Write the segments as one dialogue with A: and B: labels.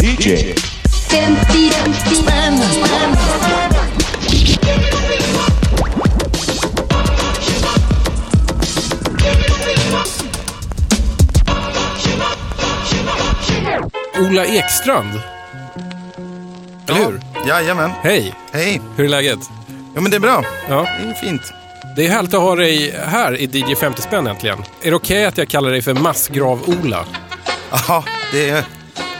A: DJ,
B: 50, 50.
C: Ola Ekstrand. Eller hur?
D: Jajamän.
C: Hej,
D: Hej.
C: hur är läget?
D: Ja men det är bra.
C: Ja.
D: Det är fint.
C: Det är härligt att ha dig här i DJ 50 spänn äntligen. Är det okej att jag kallar dig för Massgrav-Ola?
D: Ja, det är,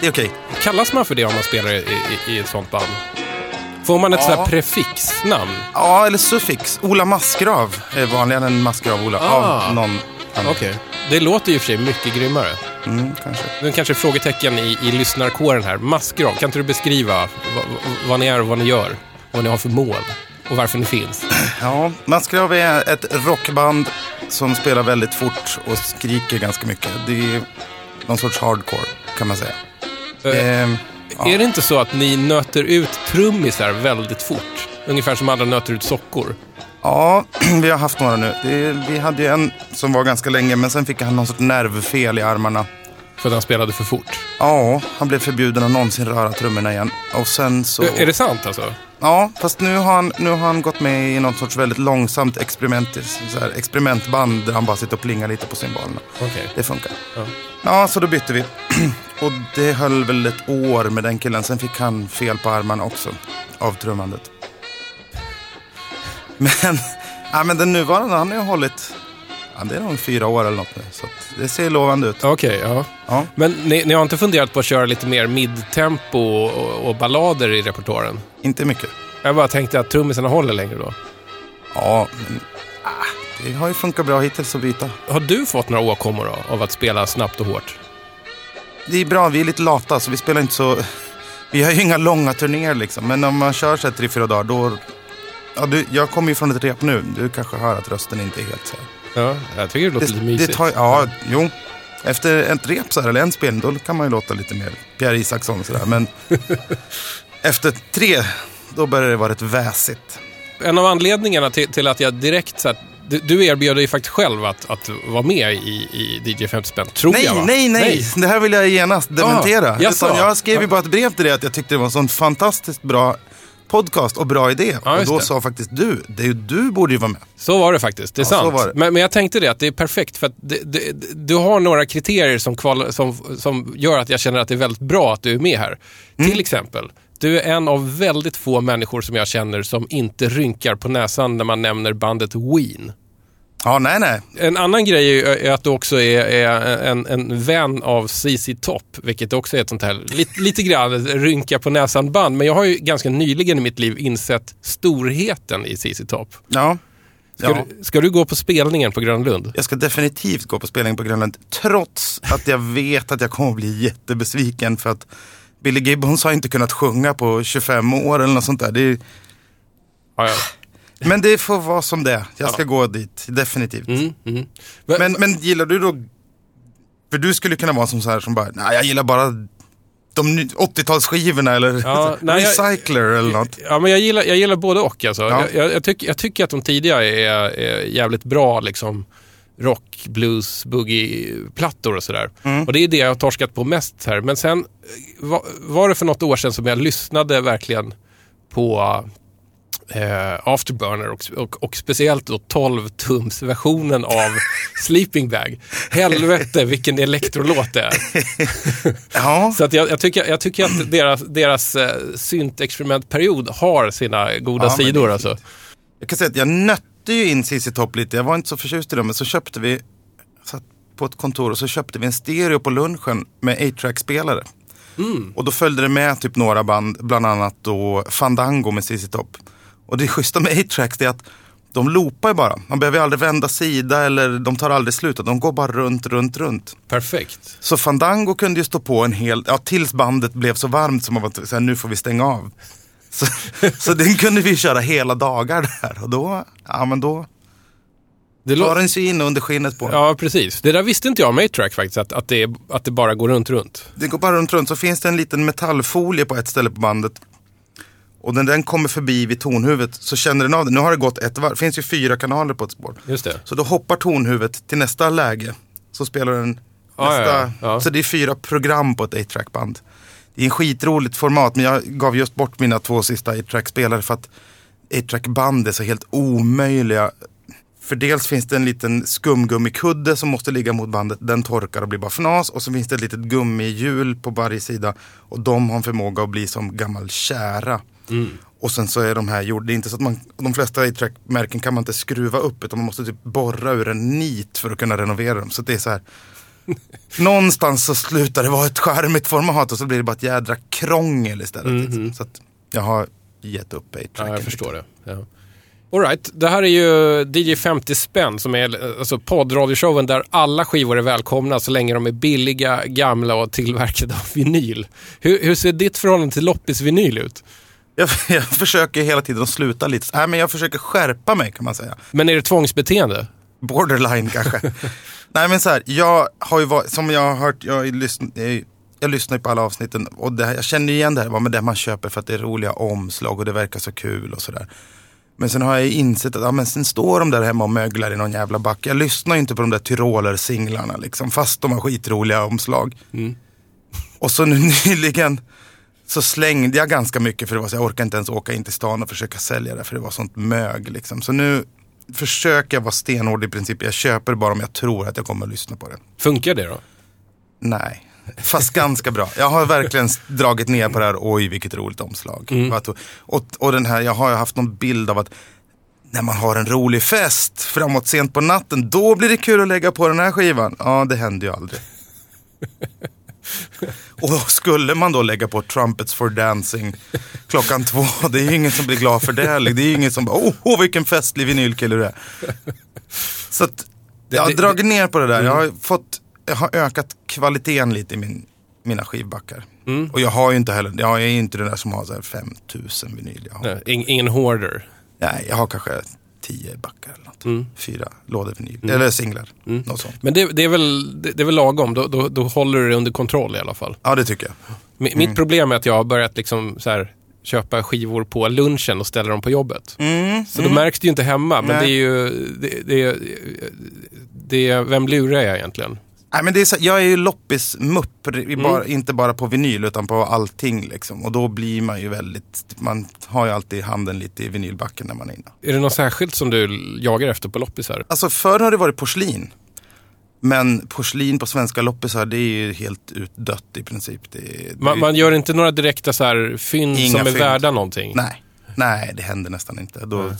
D: det är okej.
C: Kallas man för det om man spelar i, i, i ett sånt band? Får man ett
D: Ja.
C: sånt här prefixnamn?
D: Ja, eller suffix. Ola Massgrav är vanligare än Massgrav-Ola.
C: Ah.
D: Av någon annan.
C: Okej. Det låter ju för sig mycket grymmare.
D: Mm, kanske.
C: Nu kanske är frågetecken i, i lyssnarkåren här. Massgrav, kan inte du beskriva vad, vad ni är och vad ni gör? Vad ni har för mål och varför ni finns?
D: Ja, Massgrav är ett rockband som spelar väldigt fort och skriker ganska mycket. Det är någon sorts hardcore, kan man säga.
C: Eh,
D: Ehm, ja.
C: Är det inte så att ni nöter ut trummisar väldigt fort? Ungefär som andra nöter ut sockor.
D: Ja, vi har haft några nu. Det, vi hade ju en som var ganska länge, men sen fick han någon sorts nervfel i armarna.
C: För att han spelade för fort.
D: Ja, han blev förbjuden att någonsin röra trummorna igen. Och sen så...
C: Är det sant alltså?
D: Ja, fast nu har, han, nu har han gått med i något sorts väldigt långsamt experiment, så här, experimentband där han bara sitter och plingar lite på symbolerna.
C: Okej.
D: Det funkar.
C: Ja.
D: Ja, så då bytte vi. och det höll väl ett år med den killen. Sen fick han fel på armarna också av trummandet. Men, ja, men den nuvarande, han har ju hållit, ja, det är nog fyra år eller något nu. Så det ser lovande ut.
C: Okej, ja.
D: Ja.
C: Men ni, ni har inte funderat på att köra lite mer midtempo och, och ballader i repertoaren?
D: Inte mycket.
C: Jag bara tänkte att trummisarna håller längre då.
D: Ja, men ah, det har ju funkat bra hittills att byta.
C: Har du fått några åkommor då, av att spela snabbt och hårt?
D: Det är bra, vi är lite lata så vi spelar inte så... Vi har ju inga långa turnéer liksom. Men om man kör så här tre, fyra dagar då... Ja, du, jag kommer ju från ett rep nu. Du kanske hör att rösten inte är helt så här.
C: Ja, jag tycker det låter lite mysigt.
D: det tar, Ja, jo. Efter ett rep så här, eller en spelning, då kan man ju låta lite mer Pierre Isaksson sådär. Men efter tre, då börjar det vara rätt väsigt.
C: En av anledningarna till, till att jag direkt så här, du, erbjöd dig faktiskt själv att, att vara med i, i DJ 50 spänn, tror
D: Nej,
C: jag va?
D: nej, nej, Det här vill jag genast dementera.
C: Ah?
D: Utan jag skrev ju bara ett brev till dig att jag tyckte det var en sån fantastiskt bra podcast och bra idé.
C: Ja,
D: och då
C: det.
D: sa faktiskt du, det är ju du borde ju vara med.
C: Så var det faktiskt, det är
D: Ja,
C: sant.
D: det.
C: Men, men jag tänkte det, att det är perfekt för att det, det, du har några kriterier som, kval, som, som gör att jag känner att det är väldigt bra att du är med här.
D: Mm.
C: Till exempel, du är en av väldigt få människor som jag känner som inte rynkar på näsan när man nämner bandet Ween.
D: Ja, nej, nej.
C: En annan grej är att du också är, är en, en vän av CC Top, vilket också är ett sånt här lite, lite grann rynka på näsan-band. Men jag har ju ganska nyligen i mitt liv insett storheten i CC Top.
D: Ja.
C: Ska,
D: ja.
C: du, ska du gå på spelningen på Grönlund?
D: Jag ska definitivt gå på spelning på Grönland. Trots att jag vet att jag kommer att bli jättebesviken för att Billy Gibbons har inte kunnat sjunga på 25 år eller något sånt där. Det är,
C: Ja, ja.
D: Men det får vara som det. Jag ska gå dit, definitivt.
C: Mm, mm.
D: Men, men gillar du då... För du skulle kunna vara som så här som bara, nej jag gillar bara de ny- 80-talsskivorna eller
C: Ja, nej, jag-
D: Recycler eller något.
C: Ja, men jag gillar, jag gillar både och. Alltså.
D: Ja.
C: Jag, jag, jag, tycker, jag tycker att de tidiga är, är jävligt bra liksom, rock, blues, boogie-plattor och sådär.
D: Mm.
C: Och det är det jag har torskat på mest här. Men sen eh, var, var det för något år sedan som jag lyssnade verkligen på eh, Afterburner och, och, och speciellt då 12-tums-versionen av Sleeping Bag. Helvete vilken elektrolåt det är.
D: Ja,
C: Så att jag, jag, tycker, jag tycker att deras, deras eh, syntexperimentperiod har sina goda
D: Ja,
C: sidor. Alltså.
D: jag kan säga att jag nötte ju in CC Top lite. Jag var inte så förtjust i dem, men så köpte vi, satt på ett kontor och så köpte vi en stereo på lunchen med 8-track-spelare.
C: Mm.
D: Och då följde det med typ några band, bland annat då Fandango med CC Top. Och det schyssta med 8-tracks är att de loopar ju bara. Man behöver aldrig vända sida eller de tar aldrig slut. De går bara runt, runt, runt.
C: Perfekt.
D: Så Fandango kunde ju stå på en hel, ja tills bandet blev så varmt som man var så här, nu får vi stänga av. Så, så den kunde vi köra hela dagar där och då, ja men då
C: Det lå-
D: den sig in under skinnet på
C: ja, precis. Det där visste inte jag om A-Track faktiskt, att, att, det, att det bara går runt, runt.
D: Det går bara runt, runt så finns det en liten metallfolie på ett ställe på bandet. Och när den kommer förbi vid tonhuvudet så känner den av det. Nu har det gått ett varv, det finns ju fyra kanaler på ett spår.
C: Just det.
D: Så då hoppar tonhuvudet till nästa läge. Så spelar den
C: Ja,
D: Nästa,
C: ja, ja.
D: Så det är fyra program på ett 8-track-band. Det är en skitroligt format, men jag gav just bort mina två sista 8-track-spelare för att 8-track-band är så helt omöjliga. För dels finns det en liten skumgummikudde som måste ligga mot bandet. Den torkar och blir bara fnas. Och så finns det ett litet gummihjul på varje sida. Och de har en förmåga att bli som gammal kära. Och sen så är de här gjorda, det är inte så att man, de flesta 8-track-märken kan man inte skruva upp utan man måste typ borra ur en nit för att kunna renovera dem. Så det är så här. Någonstans så slutar det vara ett charmigt format och så blir det bara ett jädra krångel istället. Liksom. Så att jag har gett upp 8-tracken.
C: Ja, jag förstår det. Ja. All right. Det här är ju DJ 50 spänn som är alltså poddradioshowen där alla skivor är välkomna så länge de är billiga, gamla och tillverkade av vinyl. Hur, hur ser ditt förhållande till loppisvinyl ut?
D: Jag, jag försöker hela tiden att sluta lite. Nej, men jag försöker skärpa mig kan man säga.
C: Men är det tvångsbeteende?
D: Borderline kanske. Nej men så här, jag har ju varit, som jag har hört, jag, lyssn, jag, jag lyssnar ju på alla avsnitten och det jag känner igen det här, med det man köper för att det är roliga omslag och det verkar så kul och sådär. Men sen har jag insett att ja, men sen står de där hemma och möglar i någon jävla back. Jag lyssnar ju inte på de där Tyroler-singlarna liksom, fast de har skitroliga omslag. Och så nu nyligen så slängde jag ganska mycket för det var så jag orkade inte ens åka in till stan och försöka sälja det för det var sånt mög liksom. Så nu försöker jag vara stenhård i princip. Jag köper bara om jag tror att jag kommer att lyssna på det.
C: Funkar det då?
D: Nej, fast ganska bra. Jag har verkligen dragit ner på det här, oj vilket roligt omslag. To- Och, och den här, jag har haft någon bild av att när man har en rolig fest framåt sent på natten, då blir det kul att lägga på den här skivan. Ja, det händer ju aldrig. Och skulle man då lägga på Trumpets for Dancing klockan två, det är ju ingen som blir glad för det. Det är ju ingen som bara, oh, oh vilken festlig vinylkille du är. Så att jag har dragit ner på det där. Jag har, fått, jag har ökat kvaliteten lite i min, mina skivbackar. Och jag har ju inte heller, jag är ju inte den där som har så här 5000 vinyl. Jag har,
C: Nej, ing- ingen hoarder.
D: nej, jag har kanske 10 backar eller något. Fyra lådor vinyl, eller singlar. Något sånt.
C: Men det, det, är väl, det, det är väl lagom, då, då, då håller du det under kontroll i alla fall.
D: Ja, det tycker jag.
C: Mi- Mitt problem är att jag har börjat liksom så här, köpa skivor på lunchen och ställa dem på jobbet. Så då märks det ju inte hemma, men
D: Nej.
C: det är ju... Det, det, det, vem lurar jag egentligen?
D: Nej, men det är så, jag är ju loppismupp, bara, inte bara på vinyl utan på allting. Liksom. Och då blir man ju väldigt, man har ju alltid handen lite i vinylbacken när man är inne.
C: Är det något särskilt som du jagar efter på loppisar?
D: Alltså förr har det varit porslin. Men porslin på svenska loppisar det är ju helt utdött i princip. Det, det,
C: Man, man gör inte några direkta så här fynd
D: Inga
C: som är
D: fynd.
C: värda någonting?
D: Nej, nej det händer nästan inte. Då,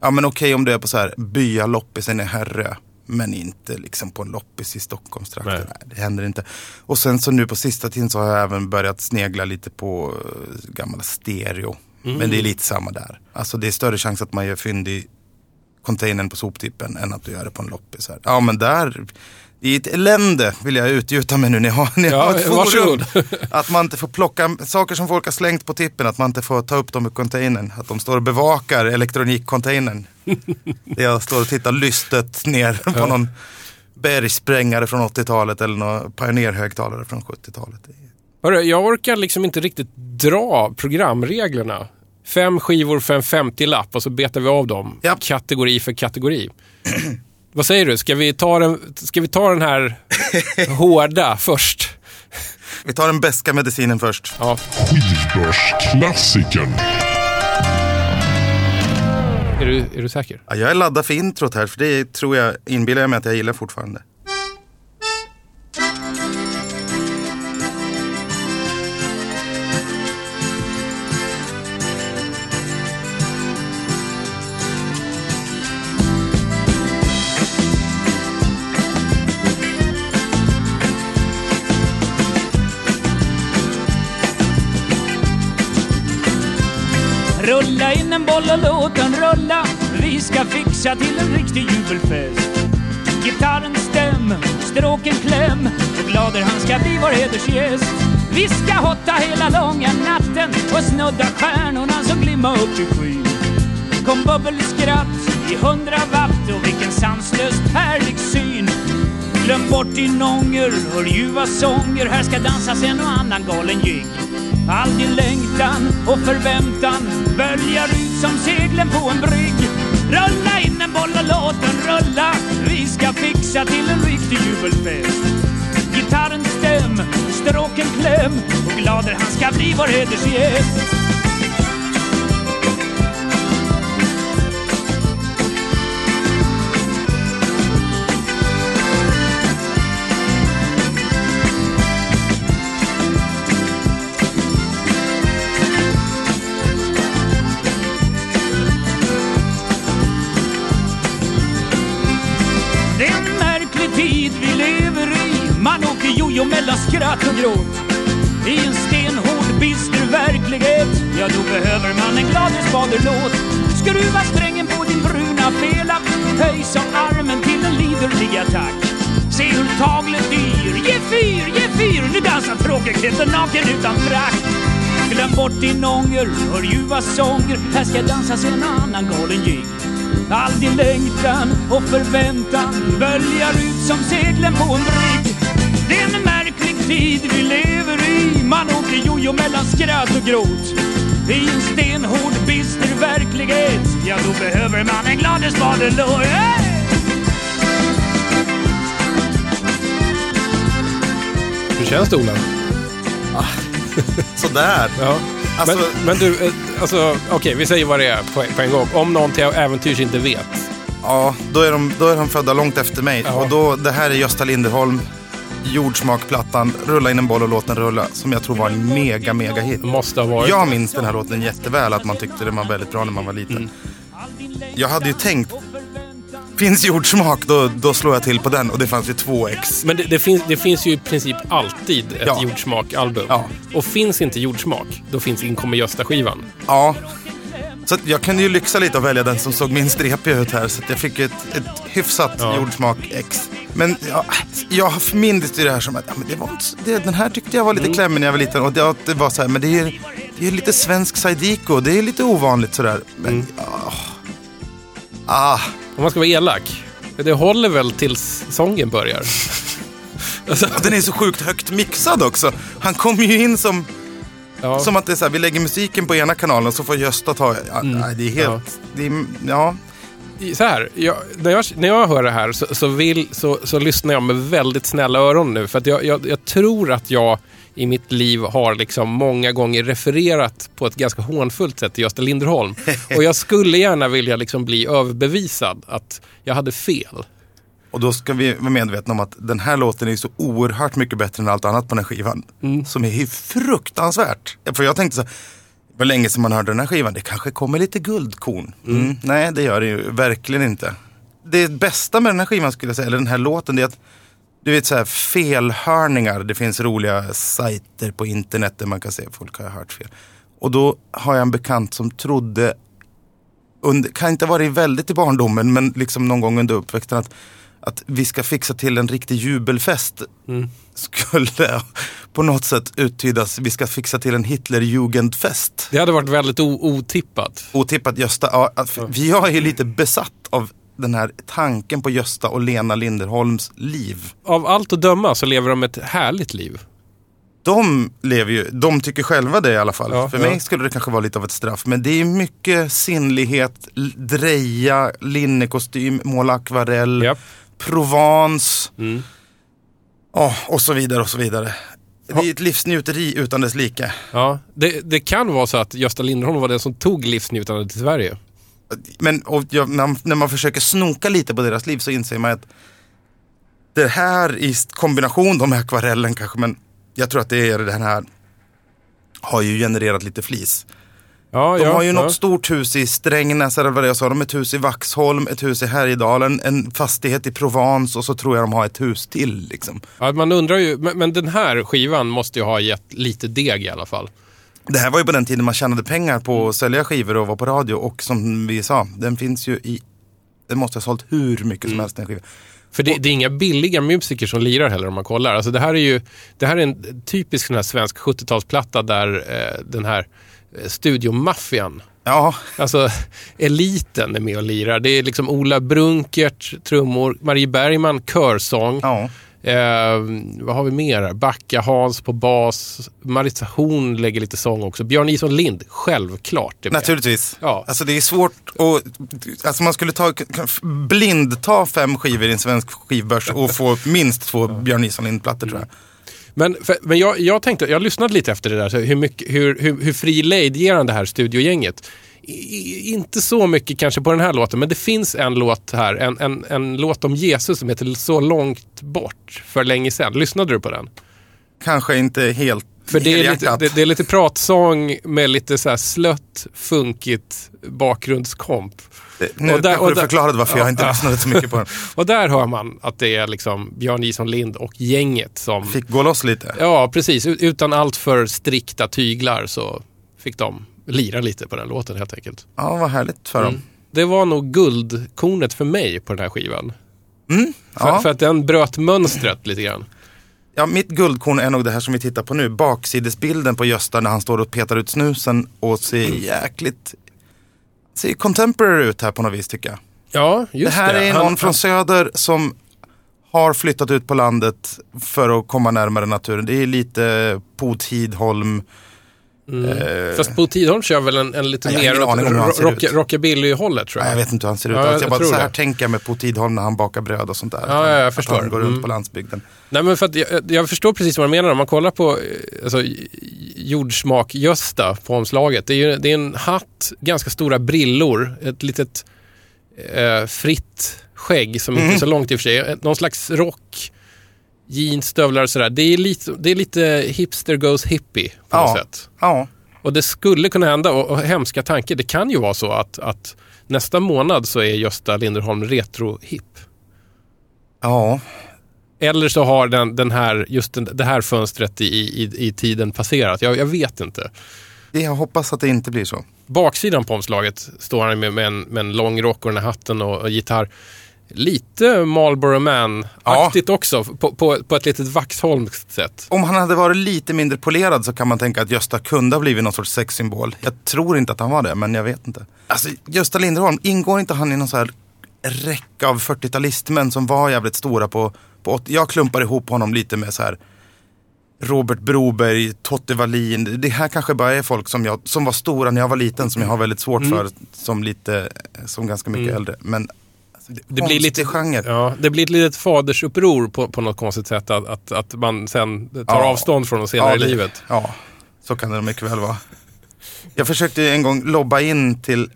D: ja men okej om det är på så här byaloppisen i Herrö. Men inte liksom på en loppis i Stockholmstrakten.
C: Nej.
D: Nej. det händer inte. Och sen så nu på sista tiden så har jag även börjat snegla lite på uh, gamla stereo. Men det är lite samma där. Alltså det är större chans att man gör fynd i containern på soptippen än att du gör det på en loppis. Här. Ja men där, är ett elände vill jag utgjuta mig nu. Ni har, ni
C: Ja,
D: har ett forum. Att man inte får plocka saker som folk har slängt på tippen, att man inte får ta upp dem ur containern. Att de står och bevakar elektronikcontainern. Jag står och tittar lystet ner på någon bergsprängare från 80-talet eller någon pioneerhögtalare från 70-talet.
C: Hörru, jag orkar liksom inte riktigt dra programreglerna. Fem skivor för en 50-lapp och så betar vi av dem.
D: Ja.
C: Kategori för kategori. Vad säger du? Ska vi ta den, ska vi ta den här hårda först?
D: Vi tar den beska medicinen först.
C: Ja.
A: Skivbörsklassikern.
C: Är du, är du säker?
D: Ja, jag är laddad för introt här, för det tror jag, inbillar jag mig att jag gillar fortfarande.
E: Rulla in en boll och låt den rulla. Vi ska fixa till en riktig jubelfest. Gitarren stäm, stråken kläm. Och glader han ska bli vår hedersgäst. Vi ska hotta hela långa natten Och snudda stjärnorna som glimmar upp i skyn. Kom bubbelskratt i hundra watt Och vilken sanslöst härlig syn. Glöm bort din ånger, hör ljuva sånger. Här ska dansas en och annan galen jigg All din längtan och förväntan böljar ut som seglen på en brygg. Rulla in en boll och låt den rulla. Vi ska fixa till en riktig jubelfest. Gitarren stäm, stråken kläm och glader han ska bli vår hedersgäst. Jojo mellan skratt och gråt I en stenhård bister verklighet. Ja, då behöver man en gladisfaderlåt Skruva strängen på din bruna fela. Höj som armen till en liderlig attack. Se hur taglet yr Ge fyr, ge fyr. Nu dansar tråkigheten naken utan frack. Glöm bort din ånger, hör ljuva sånger. Här ska dansas en annan galen jigg All din längtan och förväntan böljar ut som seglen på en brygg tid vi lever i Man åker jojo mellan skratt och gråt I en stenhård bister verklighet Ja, då behöver man en gladisfaderlåt hey!
C: Hur känns det Ola?
D: Sådär.
C: Ja.
D: Alltså-
C: men, men du, eh, alltså, okej, vi säger vad det är på, på en gång. Om någon till äventyrs inte vet.
D: Ja, då är, de, då är de födda långt efter mig.
C: Ja.
D: Och då, det här är Gösta Linderholm, Jordsmakplattan, Rulla in en boll och låt den rulla, som jag tror var en mega, mega hit.
C: Måste ha varit.
D: Jag minns den här låten jätteväl, att man tyckte den var väldigt bra när man var liten.
C: Mm.
D: Jag hade ju tänkt, finns jordsmak, då, då slår jag till på den. Och det fanns ju två ex.
C: Men det, det, finns, det finns ju i princip alltid ett
D: Ja.
C: jordsmak-album.
D: Ja.
C: Och finns inte jordsmak, då finns Inkommer Gösta-skivan.
D: Ja. Så jag kunde ju lyxa lite och välja den som såg minst repig ut här. Så jag fick ett, ett hyfsat
C: Ja.
D: jordsmak ex. Men ja, jag har minns det här som att ja, men det var inte, det, den här tyckte jag var lite
C: Mm.
D: klämmig när jag var liten. Och det, det var så här, men det är, det är lite svensk Saidiko. Det är lite ovanligt sådär. Men,
C: Mm.
D: ja. ah,
C: Om man ska vara elak. Det håller väl tills sången börjar. alltså,
D: den är så sjukt högt mixad också. Han kommer ju in som,
C: ja.
D: som att det är så här, vi lägger musiken på ena kanalen så får Gösta ta... Ja, nej, det är helt...
C: Mm. Ja.
D: Det är, ja.
C: Så här, jag, när, jag, när jag hör det här så, så, vill, så, så lyssnar jag med väldigt snälla öron nu. För att jag, jag, jag tror att jag i mitt liv har liksom många gånger refererat på ett ganska hånfullt sätt till Gösta Linderholm. Och jag skulle gärna vilja liksom bli överbevisad att jag hade fel.
D: Och då ska vi vara medvetna om att den här låten är så oerhört mycket bättre än allt annat på den här skivan.
C: Mm.
D: Som är fruktansvärt. För jag tänkte så här, det var länge sedan man hörde den här skivan, det kanske kommer lite guldkorn. Mm. Nej, det gör det ju verkligen inte. Det bästa med den här skivan skulle jag säga, eller den här låten, det är att du vet så här felhörningar. Det finns roliga sajter på internet där man kan se folk har hört fel. Och då har jag en bekant som trodde, under, kan inte ha varit väldigt i barndomen, men liksom någon gång under uppväxten att, att vi ska fixa till en riktig jubelfest. Skulle på något sätt uttydas, vi ska fixa till en Hitlerjugendfest.
C: Det hade varit väldigt otippat.
D: Otippat Gösta, ja, vi är ju lite besatt av den här tanken på Gösta och Lena Linderholms liv.
C: Av allt att döma så lever de ett härligt liv.
D: De lever ju, de tycker själva det i alla fall.
C: Ja,
D: För
C: ja.
D: mig skulle det kanske vara lite av ett straff. Men det är mycket sinnlighet, dreja, linnekostym, måla akvarell,
C: Japp.
D: Provence.
C: Mm.
D: Ja, och så vidare och så vidare. Det är ett livsnjuteri utan dess like.
C: Ja, det, det kan vara så att Gösta Linderholm var den som tog livsnjutandet till Sverige.
D: Men jag, när, när man försöker snoka lite på deras liv så inser man att det här i kombination med akvarellen kanske, men jag tror att det är den här har ju genererat lite flis.
C: Ja,
D: De
C: ja,
D: har ju
C: ja.
D: något stort hus i Strängnäs, eller vad det jag sa. De har ett hus i Vaxholm, ett hus i Härjedalen, en fastighet i Provence och så tror jag de har ett hus till. Liksom.
C: Ja, man undrar ju, men, men den här skivan måste ju ha gett lite deg i alla fall.
D: Det här var ju på den tiden man tjänade pengar på att sälja skivor och vara på radio. Och som vi sa, den finns ju i... Den måste ha sålt hur mycket
C: Mm.
D: som helst den skivan.
C: För det, det är inga billiga musiker som lirar heller om man kollar. Alltså det här är ju det här är en typisk sån här svensk 70-talsplatta där eh, den här studiomaffian,
D: Ja,
C: alltså eliten är med och lirar. Det är liksom Ola Brunkert, trummor, Marie Bergman, körsång.
D: ja.
C: Eh, vad har vi mer? här? Backa Hans på bas. Marita Horn lägger lite sång också. Björn Ison Lind, självklart.
D: Naturligtvis.
C: Ja.
D: Alltså det är svårt att... Alltså man skulle ta, blind ta fem skivor i en svensk skivbörs och få minst två Björn Iselin-plattor tror jag.
C: Men, för, men jag, jag tänkte, jag lyssnade lite efter det där, så hur, mycket, hur, hur, hur fri lejd ger han det här studiogänget? I, inte så mycket kanske på den här låten, men det finns en låt här, en, en, en låt om Jesus som heter Så långt bort för länge sedan. Lyssnade du på den?
D: Kanske inte helt
C: För det är, lite, det, det är lite pratsång med lite så här slött, funkigt bakgrundskomp.
D: Det- Nu
C: och där- och
D: du
C: där-
D: förklarade varför jag inte
C: Ja.
D: så mycket på den.
C: Och där hör man att det är liksom Björn Jison Lind och gänget som...
D: Fick gå loss lite.
C: Ja, precis. Utan allt för strikta tyglar så fick de lira lite på den låten helt enkelt.
D: Ja, vad härligt för dem.
C: Det var nog guldkornet för mig på den här skivan. För,
D: Ja.
C: för att den bröt mönstret lite grann.
D: Ja, mitt guldkorn är nog det här som vi tittar på nu. Baksidesbilden på Gösta när han står och petar ut snusen och ser
C: Mm.
D: jäkligt... Ser contemporary ut här på något vis tycker jag.
C: Ja, just
D: Det här är
C: Han-
D: någon från söder som har flyttat ut på landet för att komma närmare naturen. Det är lite Po Tidholm. Eh,
C: Fast Bo Tidholm kör väl en, en lite
D: Nej, jag
C: mer rock, rockabilly-hållet tror
D: nej,
C: jag.
D: jag vet inte hur han ser ut.
C: Ja,
D: alls.
C: jag
D: jag bara, så här
C: det.
D: tänker jag med Po Tidholm när han bakar bröd och sånt där.
C: Ja, ja, jag
D: Att
C: förstår.
D: han går runt
C: Mm.
D: på landsbygden.
C: Nej, men för att jag, jag förstår precis vad du menar. Om man kollar på eh, alltså, jordsmak-Gösta på omslaget. Det är, ju, det är en hatt, ganska stora brillor, ett litet eh, fritt skägg som
D: Mm.
C: inte är så långt i och för sig. Någon slags rock, jeans, stövlar och sådär. Det är lite, det är lite hipster goes hippie på något
D: Ja.
C: sätt.
D: Ja,
C: Och det skulle kunna hända, och, och hemska tanke, det kan ju vara så att, att nästa månad så är Gösta Linderholm retro-hip.
D: ja.
C: Eller så har den, den här, just den, det här fönstret i, i, i tiden passerat. Jag, jag vet inte.
D: Jag hoppas att det inte blir så.
C: Baksidan på omslaget står han med, med, en, med en lång rock och den här hatten och, och gitarr. Lite Marlboro Man-aktigt också, på, på, på ett litet Vaxholmskt sätt.
D: Om han hade varit lite mindre polerad så kan man tänka att Gösta kunde ha blivit någon sorts sexsymbol. Jag tror inte att han var det, men jag vet inte. Alltså, Gösta Linderholm, ingår inte han i någon så här räcka av 40-talistmän som var jävligt stora på, på 80 Jag klumpar ihop honom lite med så här Robert Broberg, Totte Wallin. Det här kanske bara är folk som, jag, som var stora när jag var liten, som jag har väldigt svårt
C: Mm.
D: för som lite, som ganska mycket äldre. Men det,
C: Det blir lite,
D: genre.
C: ja, det blir ett litet fadersuppror på, på något konstigt sätt. Att, att, att man sen tar
D: Ja.
C: avstånd från dem senare i
D: det-
C: livet.
D: Ja, så kan det mycket väl vara. Jag försökte en gång lobba in till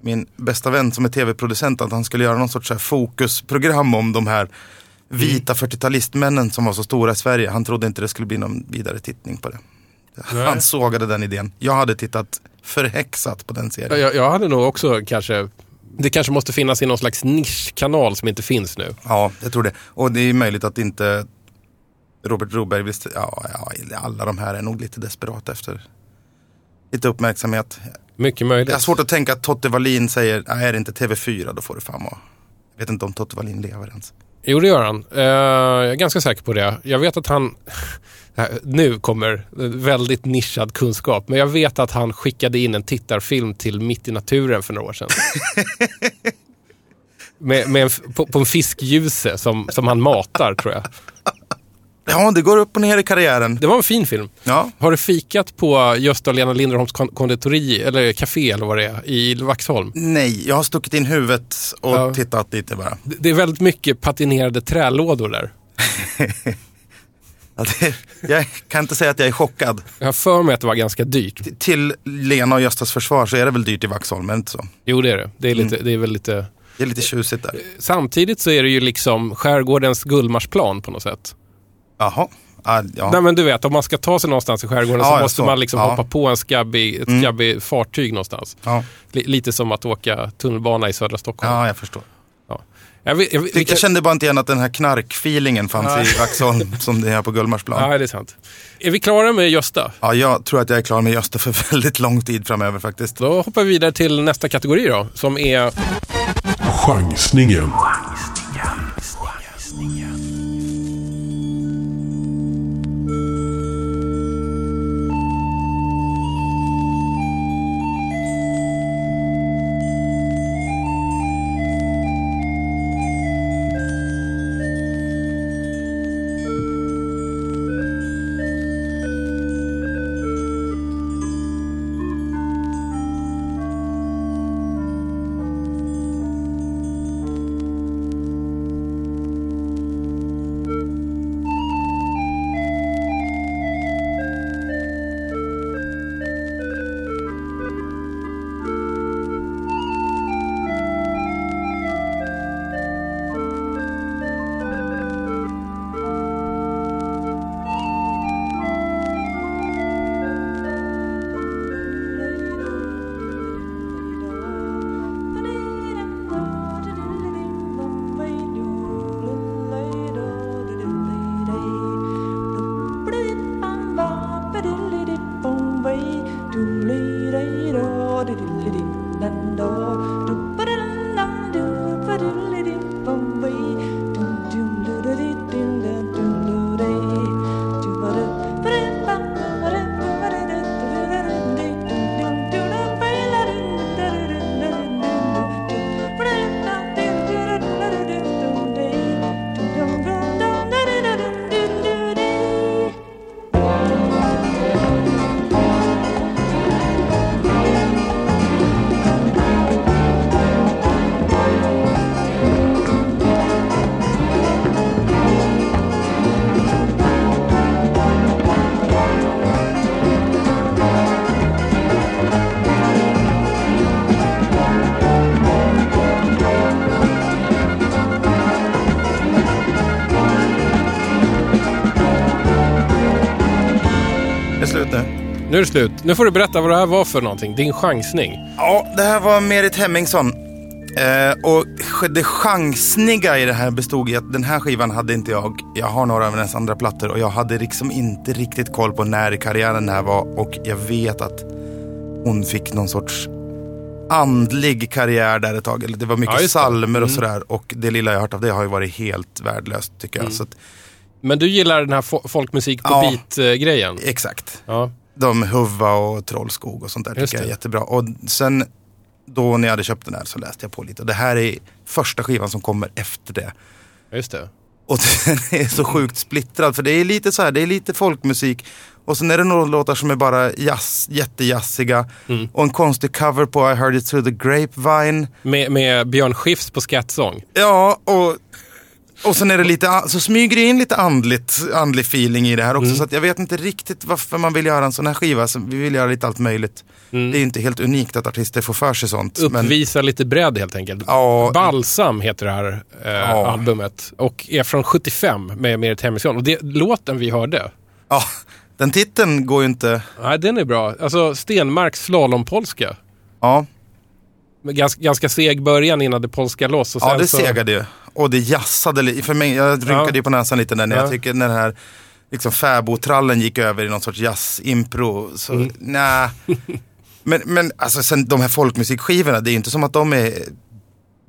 D: min bästa vän som är tv-producent att han skulle göra någon sorts fokusprogram om de här vita 40-talistmännen som var så stora i Sverige. Han trodde inte det skulle bli någon vidare tittning på det.
C: Nej.
D: Han sågade den idén. Jag hade tittat förhäxat på den
C: Ja,
D: serien.
C: Jag, jag hade nog också kanske... Det kanske måste finnas i någon slags nischkanal som inte finns nu.
D: Ja, jag tror det. Och det är möjligt att inte Robert Broberg visste, ja, ja, alla de här är nog lite desperata efter lite uppmärksamhet.
C: Mycket möjligt.
D: Jag har svårt att tänka att Totte Wallin säger, är det inte TV4 då får det fan vara. Jag vet inte om Totte Wallin lever ens.
C: Jo, det gör han. Eh, jag är ganska säker på det. Jag vet att han... Nu kommer väldigt nischad kunskap, men jag vet att han skickade in en tittarfilm till Mitt i naturen för några år sedan. med, med en, på, på en fiskljuse som, som han matar, tror jag.
D: Ja, det går upp och ner i karriären.
C: Det var en fin film.
D: Ja,
C: Har du fikat på Gösta och Lena Linderholms kon- konditori, eller café eller vad det är, i Vaxholm?
D: nej, jag har stuckit in huvudet och
C: Ja.
D: tittat lite bara.
C: Det det är väldigt mycket patinerade trälådor där.
D: Ja, det, jag kan inte säga att jag är chockad.
C: Jag har för mig att det var ganska dyrt.
D: Till Lena och Göstas försvar så är det väl dyrt i Vaxholm, men inte så.
C: Jo, det är det. Det är, lite, det är väl lite...
D: Det är lite tjusigt där.
C: Samtidigt så är det ju liksom skärgårdens Gullmarsplan på något sätt.
D: Jaha. Ah, ja.
C: Nej men du vet, om man ska ta sig någonstans i skärgården
D: Ja,
C: så måste
D: så.
C: man liksom.
D: Mm.
C: hoppa på en skabbig, ett skabbigt fartyg någonstans. Lite som att åka tunnelbana i södra Stockholm.
D: ja, jag förstår.
C: Ja. Jag, vet- jag, vet- vi
D: Jag, kände bara inte igen att den här knarkfeelingen fanns
C: Ja.
D: i Vaxholm som det är på Gullmarsplan.
C: Ja, det är sant. Är vi klara med Gösta?
D: Ja, jag tror att jag är klar med Gösta för väldigt lång tid framöver faktiskt.
C: Då hoppar vi vidare till nästa kategori då, som är...
A: Chansningen.
C: Nu är det slut. Nu får du berätta vad det här var för någonting. Din chansning.
D: Ja, det här var Merit Hemmingsson. Eh, och ch- det chansniga i det här bestod i att den här skivan hade inte jag. Jag har några av hennes andra plattor och jag hade liksom inte riktigt koll på när i karriären det här var. Och jag vet att hon fick någon sorts andlig karriär där ett tag. Eller Det var mycket
C: Ja,
D: salmer och
C: Mm.
D: sådär. Och det lilla jag hört av det har ju varit helt värdelöst tycker jag. Så att,
C: Men du gillar den här fo- folkmusik på
D: Ja.
C: beat-grejen?
D: exakt.
C: Ja.
D: De Huva och Trollskog och sånt där
C: Just
D: tycker jag är jättebra. Och sen då när jag hade köpt den här så läste jag på lite. Och det här är första skivan som kommer efter det.
C: Just det.
D: Och den är så sjukt splittrad för det är lite så här, det är lite folkmusik. Och sen är det några låtar som är bara jazz, jättejazziga.
C: Mm.
D: Och en konstig cover på I heard it through the grapevine.
C: Med, med Björn Skifs på skattsång.
D: Ja, och, och sen är det lite, så smyger det in lite andligt, andlig feeling i det här också.
C: Mm.
D: Så jag vet inte riktigt varför man vill göra en sån här skiva. Så vi vill göra lite allt möjligt.
C: Mm.
D: Det är inte helt unikt att artister får för sig sånt. Men,
C: Uppvisa lite bredd helt enkelt.
D: Ja.
C: Balsam heter det här eh,
D: Ja.
C: albumet. Och är från 75 med Merit Hemmingsson. Och det, låten vi hörde,
D: ja, den titeln går ju inte...
C: nej den är bra. Alltså Stenmarks slalompolska.
D: Ja,
C: Ganska, ganska seg början innan det polska loss. Och
D: ja
C: sen
D: det
C: så,
D: segade ju. Och det jassade lite. För mig, jag rynkade
C: Ja.
D: ju på näsan lite där när
C: Ja.
D: jag tycker när den här liksom fäbodtrallen gick över i någon sorts jazz-impro. Så
C: Mm.
D: nej. Men, men alltså sen de här folkmusikskivorna, det är ju inte som att de är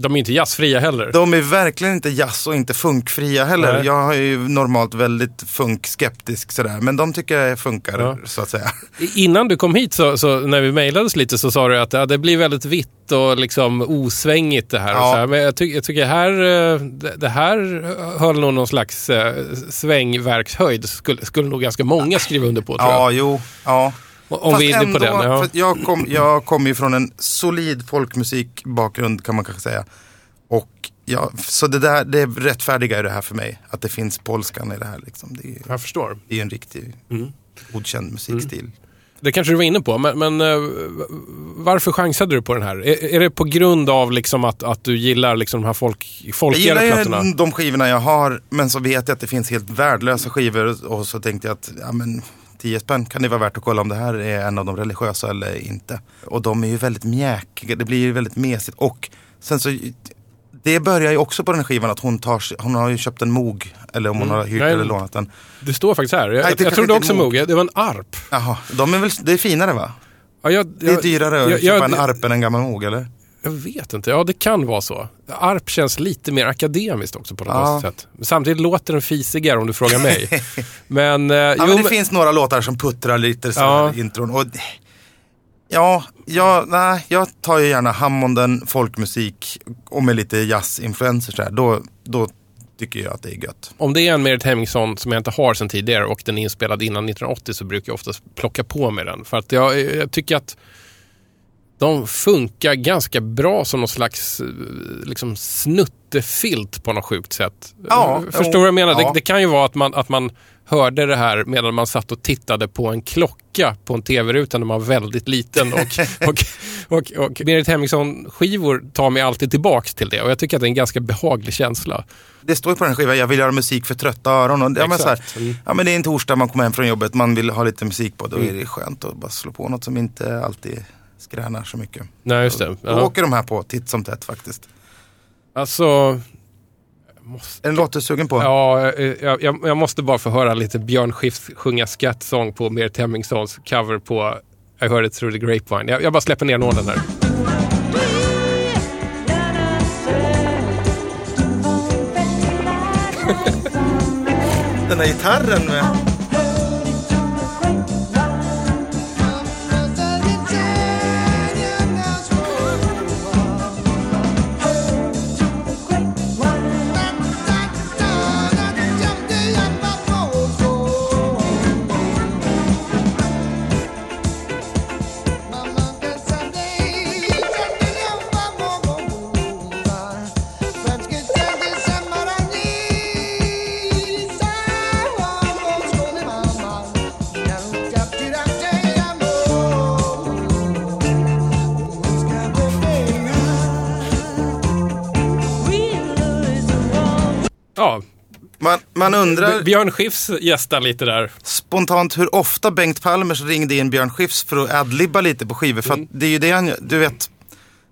C: De är inte jazzfria heller.
D: De är verkligen inte jazz och inte funkfria heller.
C: Nej.
D: Jag är ju normalt väldigt funkskeptisk sådär. Men de tycker jag funkar
C: Ja.
D: så att säga.
C: Innan du kom hit, så, så när vi mejlades lite, så sa du att ja, det blir väldigt vitt och liksom osvängigt det här.
D: Ja.
C: här. Men jag, ty jag tycker här, eh, det, det här höll nog någon slags eh, svängverkshöjd. Skulle, skulle nog ganska många skriva under på tror jag.
D: Ja, jo, ja.
C: Om
D: Fast
C: vi är inne på
D: ändå,
C: den. Ja.
D: jag kom, jag kom ju från en solid folkmusikbakgrund kan man kanske säga. Och ja, så det där, det rättfärdiga är det här för mig. Att det finns polskan i det här liksom. Det är,
C: Jag förstår.
D: det är en riktig
C: Mm.
D: godkänd musikstil.
C: Det kanske du var inne på, men, men eh, varför chansade du på den här? Är, är det på grund av liksom att, att du gillar liksom de här folk,
D: Jag
C: folkigare
D: gillar
C: plattorna?
D: ju de skivorna jag har, men så vet jag att det finns helt värdelösa skivor. Och så tänkte jag att, ja men 10 spänn kan det vara värt att kolla om det här är en av de religiösa eller inte. Och de är ju väldigt mjäkiga, det blir ju väldigt mesigt. Och sen så, det börjar ju också på den här skivan att hon tar hon har ju köpt en Moog. Eller om hon har hyrt
C: Mm. Nej,
D: eller lånat den.
C: Det står faktiskt här. Jag,
D: Nej, det
C: jag, trodde också
D: är nog.
C: Moge. Det var en arp.
D: Jaha, de är väl, det är finare va?
C: Ja, jag,
D: Det är
C: jag-
D: dyrare att
C: jag-
D: köpa
C: jag-
D: en arp än en gammal Moog eller?
C: Jag vet inte. Ja, det kan vara så. Arp känns lite mer akademiskt också på något
D: Ja.
C: sätt. Samtidigt låter den fisigare om du frågar mig. men, eh,
D: Ja,
C: jo,
D: men det
C: men-
D: finns några låtar som puttrar lite så
C: Ja.
D: intron. Och, ja, ja, nej, jag tar ju gärna Hammonden, folkmusik och med lite jazzinfluenser så här. Då, då tycker jag att det är gött.
C: om det är en Merit Hemmingsson som jag inte har sedan tidigare och den är inspelad innan 1980 så brukar jag oftast plocka på mig den. För att jag, jag tycker att de funkar ganska bra som någon slags eh, liksom, snuttefilt på något sjukt sätt.
D: Ja,
C: Förstår du vad jag menar?
D: ja.
C: Det, det kan ju vara att man, att man hörde det här medan man satt och tittade på en klocka på en tv-ruta när man var väldigt liten. Och, och, och, och Berit Hemmingsson-skivor tar mig alltid tillbaks till det och jag tycker att det är en ganska behaglig känsla.
D: Det står ju på den skivan, jag vill göra musik för trötta öron. Och, ja, men så här.
C: Mm.
D: ja, men det är en torsdag, man kommer hem från jobbet, man vill ha lite musik på. Då är det skönt att bara slå på något som inte alltid skränar så mycket.
C: Nej, just det.
D: Då åker de här på titt som tätt faktiskt.
C: Alltså,
D: Är det en låt du är sugen på?
C: ja, eh, jag, jag, jag måste bara få höra lite Björn Skifs sjunga skattsång på Merit Hemmingssons cover på I heard it through the grapevine. Jag, jag bara släpper ner nålen här.
D: Den här gitarren med... Man, undrar
C: Björn Skifs gästar lite där.
D: spontant hur ofta Bengt Palmers ringde in Björn Skifs för att adlibba lite på skivor. För att det är ju det han. Du vet,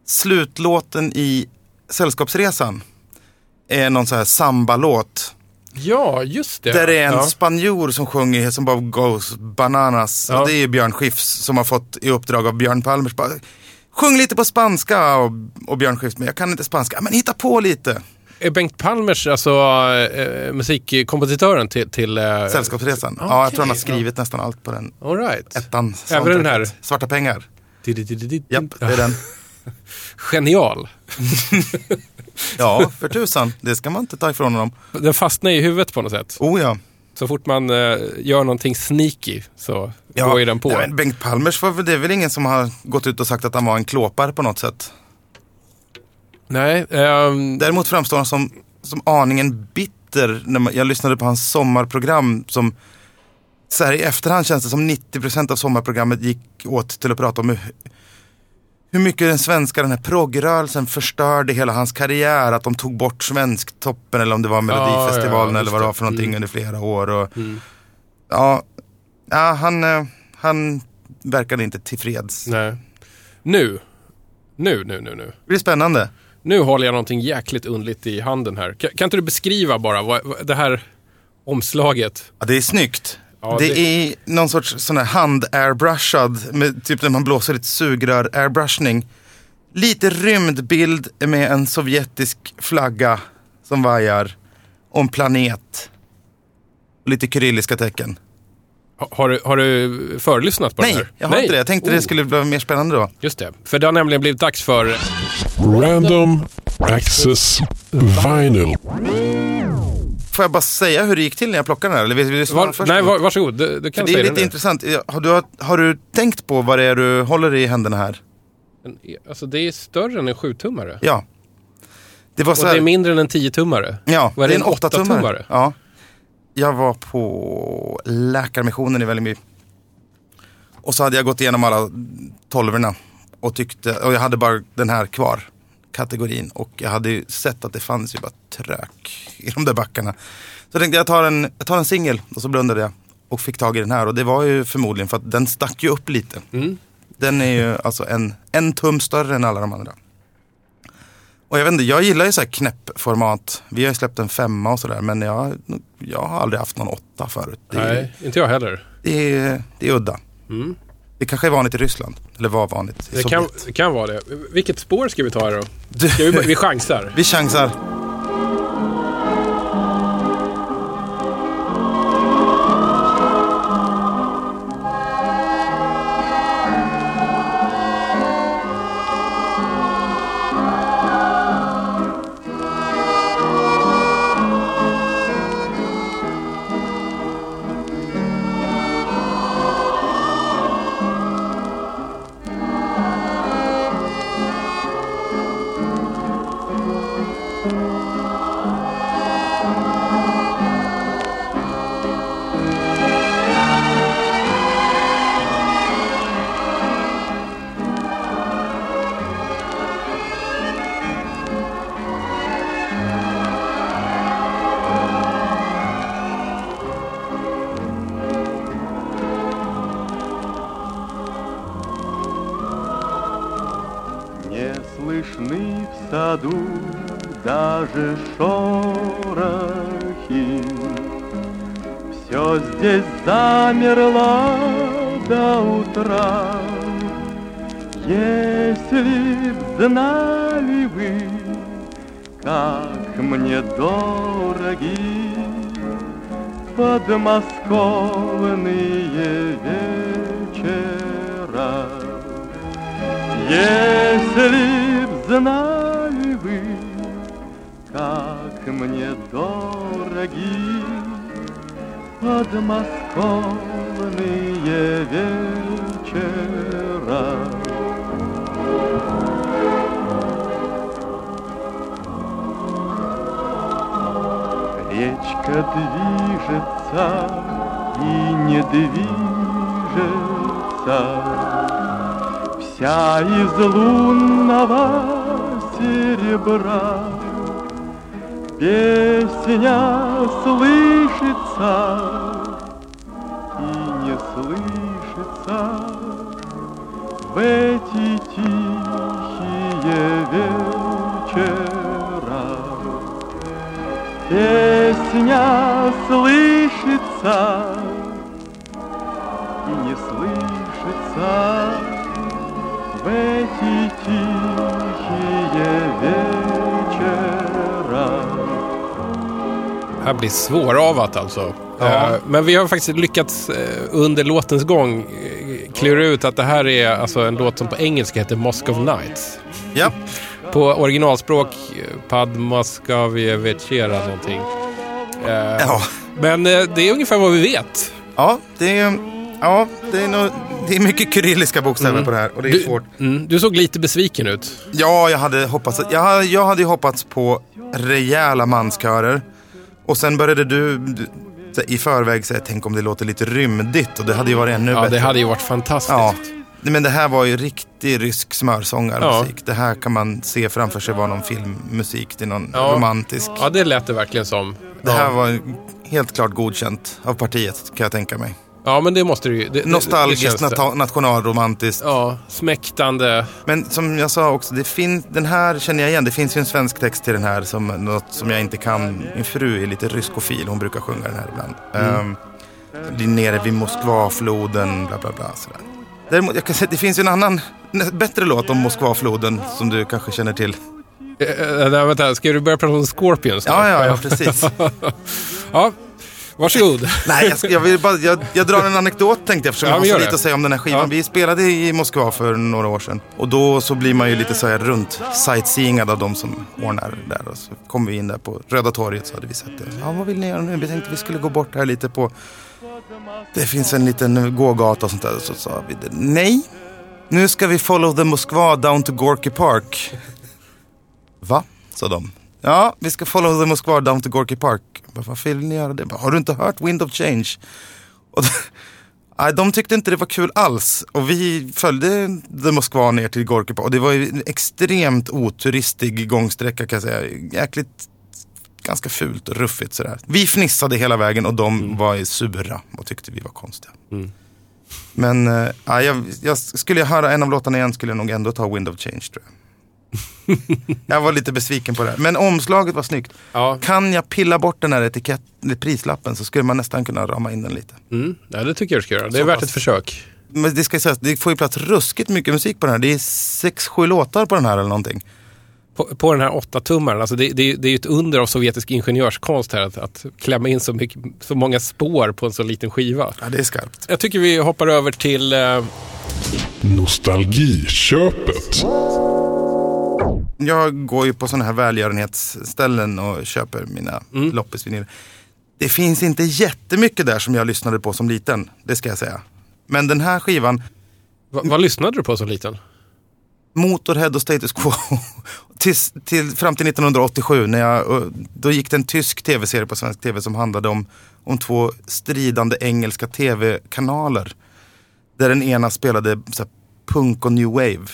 D: slutlåten i Sällskapsresan är någon sån här samba-låt.
C: Ja, just det.
D: Där det är en
C: ja.
D: spanjor som sjunger som bara goes bananas.
C: Ja.
D: Och det är Björn Skifs som har fått i uppdrag av Björn Palmers. Bara, Sjung lite på spanska och, och Björn Skifs, men jag kan inte spanska. Men hitta på lite.
C: Är Bengt Palmers alltså eh, musikkompositören till... till eh,
D: Sällskapsresan. Ja, jag tror han har skrivit nästan allt på den.
C: All right.
D: Ettan.
C: Även den här?
D: Svarta pengar.
C: Japp,
D: det är den.
C: Genial.
D: Ja, för tusan. Det ska man inte ta ifrån honom.
C: Den fastnar i huvudet på något sätt.
D: Oh ja.
C: Så fort man eh, gör någonting sneaky så
D: ja.
C: går ju den på.
D: Nej, men Bengt Palmers, var det är väl ingen som har gått ut och sagt att han var en klåpare på något sätt.
C: Nej, ehm,
D: Däremot framstår han som, som aningen bitter. När man, jag lyssnade på hans sommarprogram som så här, i efterhand känns det som 90% av sommarprogrammet gick åt till att prata om hur, hur mycket den svenska, den här proggrörelsen förstörde hela hans karriär. Att de tog bort Svensktoppen eller om det var Melodifestivalen
C: ja,
D: eller
C: just
D: vad det var för någonting
C: Mm.
D: under flera år. Och, ja, ja, han, eh, han verkade inte tillfreds.
C: nej. Nu. Nu, nu, nu, nu.
D: Det blir spännande.
C: Nu håller jag någonting jäkligt undligt i handen här. Kan, kan inte du beskriva bara vad, vad, det här omslaget?
D: Ja, det är snyggt.
C: Ja,
D: det,
C: det-
D: är någon sorts sån här hand-airbrushad, med typ när man blåser ett sugrör, airbrushning. Lite rymdbild med en sovjetisk flagga som vajar. Och en planet. Och lite kyrilliska tecken.
C: Ha- Har, du- har du förlyssnat på den
D: Nej,
C: här?
D: jag har inte det. Jag tänkte
C: Oh,
D: det skulle bli mer spännande då.
C: Just det. För det har nämligen blivit dags för...
A: Random Access Vinyl.
D: Får jag bara säga hur det gick till när jag plockade den här? Eller vill du svara
C: Var,
D: först?
C: nej, var, varsågod. Du, du kan
D: det är lite
C: det
D: intressant. Har du, har du tänkt på vad det är du håller i händerna här?
C: En- Alltså det är större än en 7-tummare.
D: Ja. Det var
C: Och
D: så
C: det
D: här...
C: är mindre än en 10-tummare.
D: Ja,
C: Vad är
D: det
C: det,
D: är en 8-tummare.
C: åttatummare?
D: Ja. Jag var på Läkarmissionen i Vällingby. Och så hade jag gått igenom alla tolvorna. Och, tyckte, och jag hade bara den här kvar, kategorin. Och jag hade ju sett att det fanns ju bara trök i de där backarna. Så jag tänkte jag tar en, jag tar en singel och så blundade jag. Och fick tag i den här. Och det var ju förmodligen för att den stack ju upp lite.
C: Mm.
D: Den är ju alltså en, en tum större än alla de andra. Och jag vet inte, jag gillar ju så här knäppformat. Vi har ju släppt en femma och sådär. Men jag, jag har aldrig haft någon åtta förut. Det, är,
C: Nej, inte jag heller.
D: det, är, det är udda.
C: Mm.
D: Det kanske är vanligt i Ryssland. Eller var vanligt i
C: Det kan, det kan vara det. Vilket spår ska vi ta då? Ska vi, vi chansar.
D: vi chansar.
F: Речка движется и не движется, Вся из лунного серебра, Песня слышится
C: här blir svåravat alltså.
D: Ja.
C: Eh, Men vi har faktiskt lyckats eh, under låtens gång eh, klura ut att det här är alltså en låt som på engelska heter Moscow Nights.
D: Ja,
C: På originalspråk eh, Padmaskavjevechera någonting.
D: Ja.
C: Men det är ungefär vad vi vet.
D: ja det är, ja, det är, nog, det är mycket kyrilliska bokstäver på det här och det är
C: Du,
D: svårt.
C: mm, du såg lite besviken ut.
D: Ja, jag hade hoppats, jag, jag hade hoppats på rejäla manskörer. Och sen började du, i förväg säga, tänk om det låter lite rymdigt och det hade ju varit ännu
C: Ja,
D: bättre.
C: det hade ju varit fantastiskt.
D: Ja, men det här var ju riktig rysk smörsångarmusik. Det här kan man se framför sig vara någon filmmusik till någon
C: Ja.
D: romantisk.
C: Ja, det lät det verkligen som.
D: Det här
C: ja.
D: var helt klart godkänt av partiet kan jag tänka mig.
C: Ja, men det måste det ju. Det, det- det
D: Nostalgiskt,
C: det.
D: nata- nationalromantiskt.
C: Ja, smäktande.
D: Men som jag sa också, det finns, den här känner jag igen. Det finns ju en svensk text till den här som något som jag inte kan. Min fru är lite ryskofil, hon brukar sjunga den här ibland.
C: Mm.
D: Um, nere vid Moskvafloden, bla bla bla. Sådär. Däremot, jag kan säga, det finns ju en annan, bättre låt om Moskvafloden som du kanske känner till.
C: Eh, nej, vänta, ska du börja prata om Scorpions?
D: Ja, ja, ja, precis.
C: ja. Varsågod.
D: Nej, jag, jag, vill bara, jag, jag drar en anekdot tänkte jag eftersom
C: Ja,
D: jag har så lite
C: det.
D: att säga om den här skivan.
C: Ja.
D: Vi spelade i Moskva för några år sedan. Och då så blir man ju lite så här runt sightseeingad av de som ordnar där. Och så kom vi in där på Röda torget så hade vi sett det. Ja, vad vill ni göra nu? Vi tänkte vi skulle gå bort här lite på... Det finns en liten gågata och sånt där. Så sa vi det. Nej, nu ska vi follow the Moskva down to Gorky Park. Va? sa de. Ja, vi ska follow the Moskva down to Gorky Park. Bara, Varför vill ni göra det? Bara, Har du inte hört Wind of Change? Och nej, de tyckte inte det var kul alls. Och vi följde the Moskva ner till Gorky Park. Och det var ju en extremt oturistig gångsträcka kan jag säga. Jäkligt, ganska fult och ruffigt sådär. Vi fnissade hela vägen och de var ju sura och tyckte vi var konstiga. Men eh, ja, jag, jag, skulle jag höra en av låtarna igen skulle jag nog ändå ta Wind of Change tror jag. Jag var lite besviken på det. Men omslaget var snyggt.
C: Ja.
D: Kan jag pilla bort den här etikett, prislappen så skulle man nästan kunna rama in den lite.
C: Mm, ja, det tycker jag du ska göra. Det är
D: Så
C: värt
D: pass.
C: ett försök.
D: Men det ska sägas, det får ju plats ruskigt mycket musik på den här. Det är sex, sju låtar på den här eller någonting.
C: På, på den här åtta tummaren, alltså det, det, det är ju ett under av sovjetisk ingenjörskonst här att, att klämma in så, mycket, så många spår på en så liten skiva.
D: Ja, det är skarpt.
C: Jag tycker vi hoppar över till... Eh,
A: Nostalgiköpet.
D: Jag går ju på sådana här välgörenhetsställen och köper mina
C: Mm.
D: loppisvinyler. Det finns inte jättemycket där som jag lyssnade på som liten, det ska jag säga. Men den här skivan,
C: va, vad lyssnade du på som liten?
D: Motorhead och Status Quo. Tills, till, fram till 1987, när jag, då gick det en tysk tv-serie på svensk tv som handlade om, om två stridande engelska tv-kanaler. Där den ena spelade här, punk och new wave.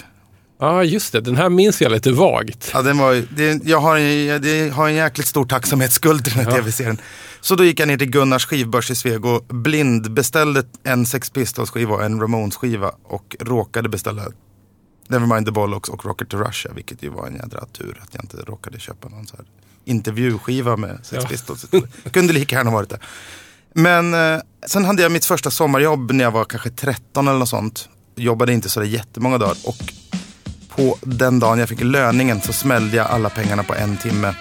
C: Ja, ah, just det. Den här minns jag lite vagt.
D: Ja, den var, det, jag har en, det, har en jäkligt stor tacksamhetsskuld till den här tv-serien. Så då gick jag ner till Gunnars skivbörs i Sveg och blind beställde en Sex Pistols-skiva och en Ramones-skiva och råkade beställa Nevermind the Bollocks och Rocket to Russia, vilket ju var en jädra tur att jag inte råkade köpa någon så här intervjuskiva med Sex
C: Ja.
D: Pistols. Kunde lika gärna varit det. Men eh, sen hade jag mitt första sommarjobb när jag var kanske 13 eller något sånt. Jobbade inte så där jättemånga dagar och på den dagen jag fick löningen så smällde jag alla pengarna på en timme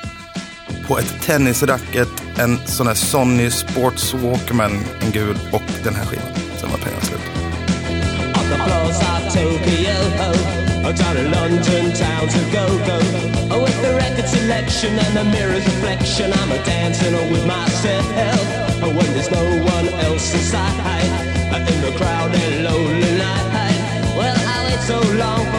D: på ett tennisracket, en sån här Sony Sports Walkman, en gul och den här skivan. Sen var pengarna slut.
G: On the floors of Tokyo, oh, down in London town to go go. Oh, with the record selection and the mirror's reflection, I'm a dancing with myself. Oh, when there's no one else inside, uh, in the crowded lonely night. Well, I wait so long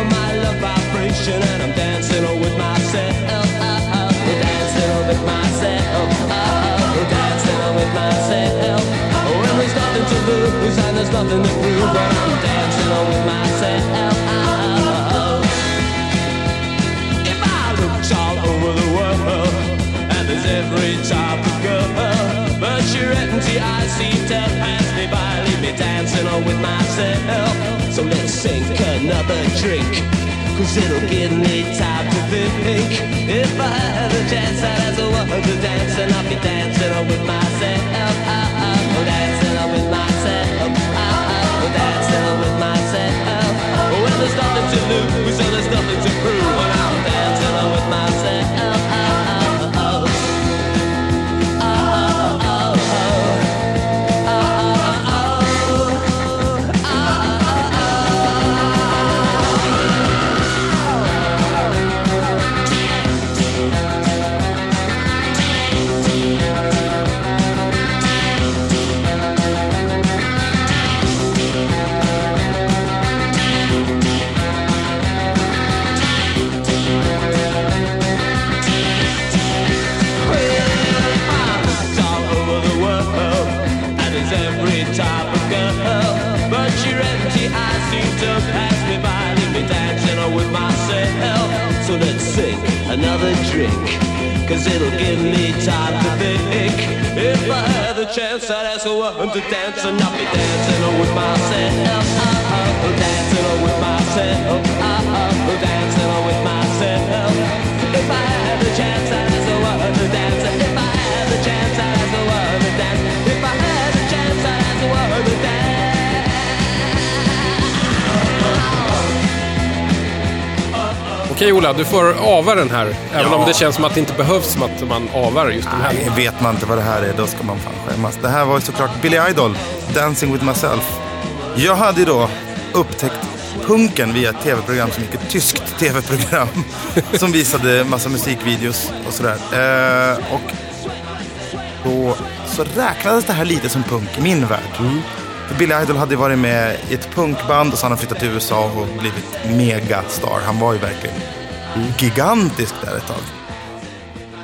G: lose and there's nothing to prove, but I'm dancing with myself. If I looked all over the world and there's every type of girl. But your empty eyes seem to pass me by, leave me dancing on with myself. So let's sink another drink. Cause it'll give me time to think If I had a chance I'd ask a woman to dance And I'll be dancing on with myself. Oh, Dancing on with myself. Oh, Dancing on with myself. When there's nothing to lose And there's nothing to prove drink, cause it'll give me time to think. If I had the chance, I'd ask a woman to dance, and I'll be dancing with myself. Oh, dancing with myself. Oh, dancing with myself. If I had the chance, I'd ask a woman to dance. If I had the chance, I'd ask a woman to dance. If I had the chance, I'd ask a woman to dance.
C: Okej Ola, du får ava den här. Även
D: Ja.
C: om det känns som att det inte behövs som att man avar just den här.
D: Nej, vet man inte vad det här är, då ska man fan skämmas. Det här var ju såklart Billy Idol, Dancing with myself. Jag hade ju då upptäckt punken via ett tv-program som gick, ett tyskt tv-program. som visade massa musikvideos och sådär. Eh, och då så räknades det här lite som punk i min värld. För Billy Idol hade varit med i ett punkband och så hade han flyttat till USA och blivit megastar. Han var ju verkligen gigantisk där ett tag.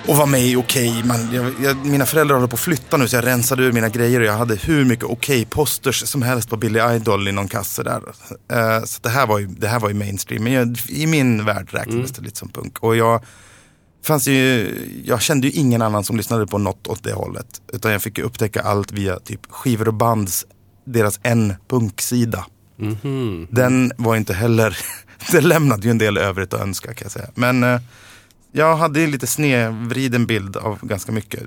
D: Och var med i Okej. man, jag, jag, mina föräldrar håller på att flytta nu så jag rensade ur mina grejer och jag hade hur mycket Okej-posters som helst på Billy Idol i någon kasse där. Eh, så det här, var ju, det här var ju mainstream. Men jag, i min värld räknades det lite som punk. Och jag, fanns ju, jag kände ju ingen annan som lyssnade på något åt det hållet. Utan jag fick ju upptäcka allt via typ skivor och bands, deras en punksida. Den var inte heller, det lämnade ju en del övrigt att önska kan jag säga. Men eh, jag hade ju lite snedvriden bild av ganska mycket.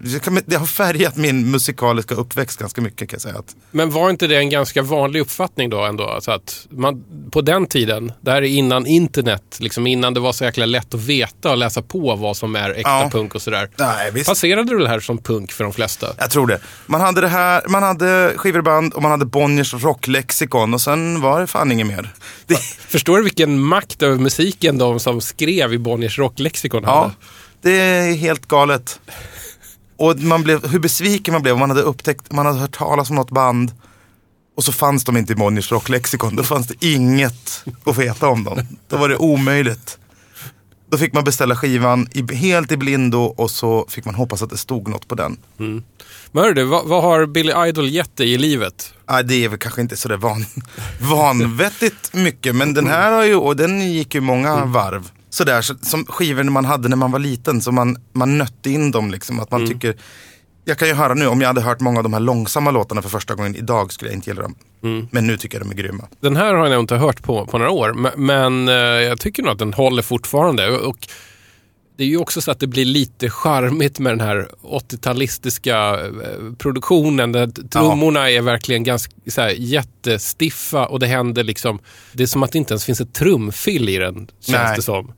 D: Det har färgat min musikaliska uppväxt ganska mycket kan jag säga.
C: Men var inte det en ganska vanlig uppfattning då ändå? Alltså att man, på den tiden, det här är innan internet, liksom innan det var så jäkla lätt att veta och läsa på vad som är äkta
D: Ja.
C: punk och sådär.
D: nej, visst.
C: Passerade du det här som punk för de flesta?
D: Jag tror det. Man hade det här, man hade skivor och band och man hade Bonniers rocklexikon och sen var det fan inget mer. Det,
C: Förstår du vilken makt över musiken de som skrev i Bonniers rocklexikon
D: ja, det är helt galet. Och man blev, hur besviken man blev om man hade upptäckt, man hade hört talas om något band och så fanns de inte i Bonniers rocklexikon. Då fanns det inget att veta om dem. Då var det omöjligt. Då fick man beställa skivan i, helt i blindo och så fick man hoppas att det stod något på den.
C: Men hörru vad, vad har Billy Idol gett dig i livet?
D: Nej, det är väl kanske inte sådär van, vanvettigt mycket. Men den här har ju, och den gick ju många varv. Sådär så, som skivor man hade när man var liten. Så man, man nötte in dem liksom. Att man tycker, jag kan ju höra nu, om jag hade hört många av de här långsamma låtarna för första gången idag skulle jag inte gilla dem. Men nu tycker jag de är grymma.
C: Den här har jag nog inte hört på, på några år, men, men eh, jag tycker nog att den håller fortfarande. Och det är ju också så att det blir lite charmigt med den här 80-talistiska eh, produktionen. Där trummorna är verkligen ganska så här, jättestiffa och det händer liksom... Det är som att det inte ens finns ett trumfill i den, känns
D: Nej.
C: det som.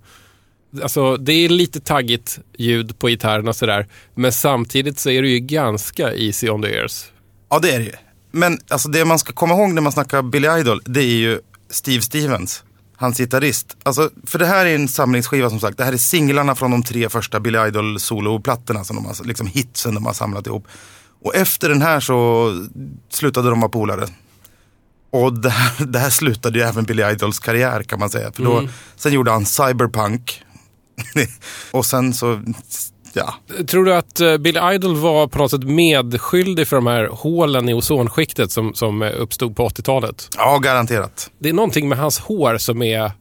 C: Alltså, det är lite taggigt ljud på gitarren och sådär. Men samtidigt så är det ju ganska easy on the ears.
D: Ja, det är det ju. Men alltså, det man ska komma ihåg när man snackar Billy Idol, det är ju Steve Stevens. Hans gitarrist. Alltså, för det här är en samlingsskiva som sagt. Det här är singlarna från de tre första Billy Idol soloplattorna. Som de har, liksom hitsen de har samlat ihop. Och efter den här så slutade de vara polare. Och det här, det här slutade ju även Billy Idols karriär kan man säga. För då, Sen gjorde han Cyberpunk. och sen så, ja.
C: Tror du att eh, Billy Idol var på något sätt medskyldig för de här hålen i ozonskiktet som, som eh, uppstod på 80-talet?
D: Ja, garanterat.
C: Det är någonting med hans hår som är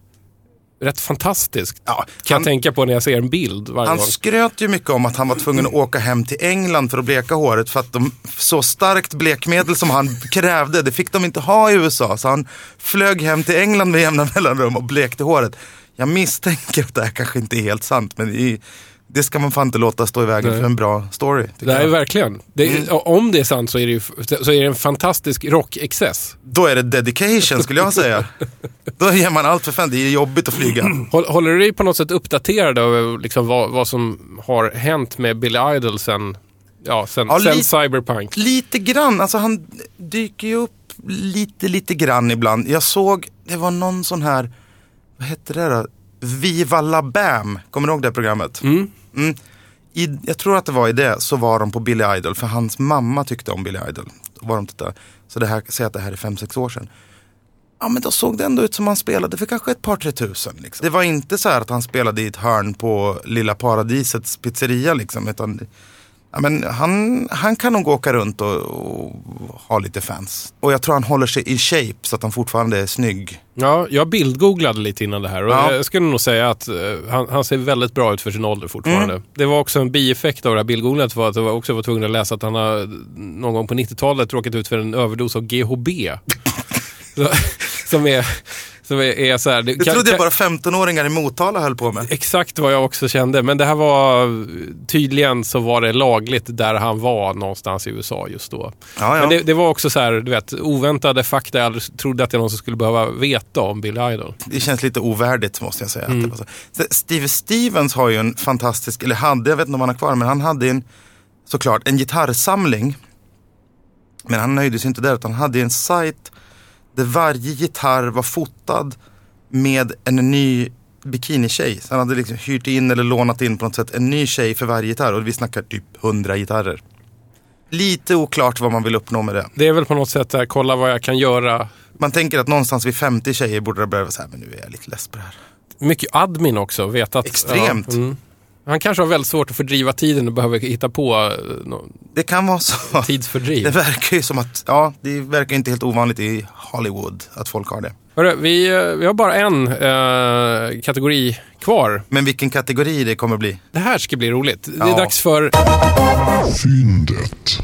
C: rätt fantastiskt.
D: Ja,
C: kan
D: han-
C: jag tänka på när jag ser en bild varje
D: Han
C: gång.
D: skröt ju mycket om att han var tvungen att åka hem till England för att bleka håret för att de så starkt blekmedel som han krävde, det fick de inte ha i USA. Så han flög hem till England med jämna mellanrum och blekte håret. Jag misstänker att det här kanske inte är helt sant, men i, det ska man fan inte låta stå i vägen
C: Nej.
D: för en bra story.
C: Nej,
D: jag.
C: verkligen. Det,
D: Mm.
C: Om det är sant så är det, ju, så är det en fantastisk rockexcess.
D: Då är det dedication skulle jag säga. Då ger man allt för fan, det är jobbigt att flyga.
C: Håll- Håller du dig på något sätt uppdaterad över liksom vad, vad som har hänt med Billy Idol sen, ja, sen,
D: Ja,
C: sen
D: li-
C: Cyberpunk?
D: Lite grann, alltså han dyker ju upp lite, lite grann ibland. Jag såg, det var någon sån här, vad hette det då? Viva la Bam, kommer du ihåg det programmet?
C: Mm.
D: Mm. I, jag tror att det var i det, så var de på Billy Idol, för hans mamma tyckte om Billy Idol. Då var de tittade. Så det här, säg att det här är fem sex år sedan. Ja men då såg det ändå ut som han spelade för kanske ett par tre tusen. Liksom. Det var inte så här att han spelade i ett hörn på Lilla Paradisets pizzeria liksom. Utan, ja, men han, han kan nog åka runt och, och ha lite fans. Och jag tror han håller sig i shape så att han fortfarande är snygg.
C: Ja, jag bildgooglade lite innan det här och
D: Ja.
C: jag skulle nog säga att eh, han, han ser väldigt bra ut för sin ålder fortfarande.
D: Mm.
C: Det var också en bieffekt av det här bildgooglandet var att jag också var tvungen att läsa att han har någon gång på 90-talet råkat ut för en överdos av GHB. så, som är, som är, är så här, det
D: Det
C: kan-
D: trodde jag bara 15-åringar i Motala höll på med.
C: Exakt vad jag också kände, men det här var tydligen så var det lagligt där han var någonstans i USA just då.
D: Ja, ja.
C: Men det, det var också så här, du vet, oväntade fakta jag aldrig trodde att det är någon som skulle behöva veta om Bill Idol.
D: Det känns lite ovärdigt måste jag säga. Att det var så. Så Steve Stevens har ju en fantastisk, eller hade, jag vet inte om han har kvar, men han hade en, såklart en gitarrsamling. Men han nöjde sig inte där, utan han hade en sajt där varje gitarr var fotad med en ny bikinitjej. Så han hade liksom hyrt in eller lånat in på något sätt en ny tjej för varje gitarr. Och vi snackar typ 100 gitarrer. Lite oklart vad man vill uppnå med det.
C: Det är väl på något sätt där, kolla vad jag kan göra.
D: Man tänker att någonstans vid 50 tjejer borde det börja vara så här, men nu är jag lite less på det här.
C: Mycket admin också, vet att...
D: Extremt.
C: Ja, mm. Han kanske har väldigt svårt att fördriva tiden och behöver hitta på eh,
D: Det kan vara så.
C: tidsfördriv.
D: Det verkar ju som att, ja, det verkar inte helt ovanligt i Hollywood att folk har det.
C: Hörru, vi, eh, vi har bara en eh, kategori kvar.
D: Men vilken kategori det kommer bli.
C: Det här ska bli roligt. Det är
D: Ja.
C: dags för...
A: Fyndet.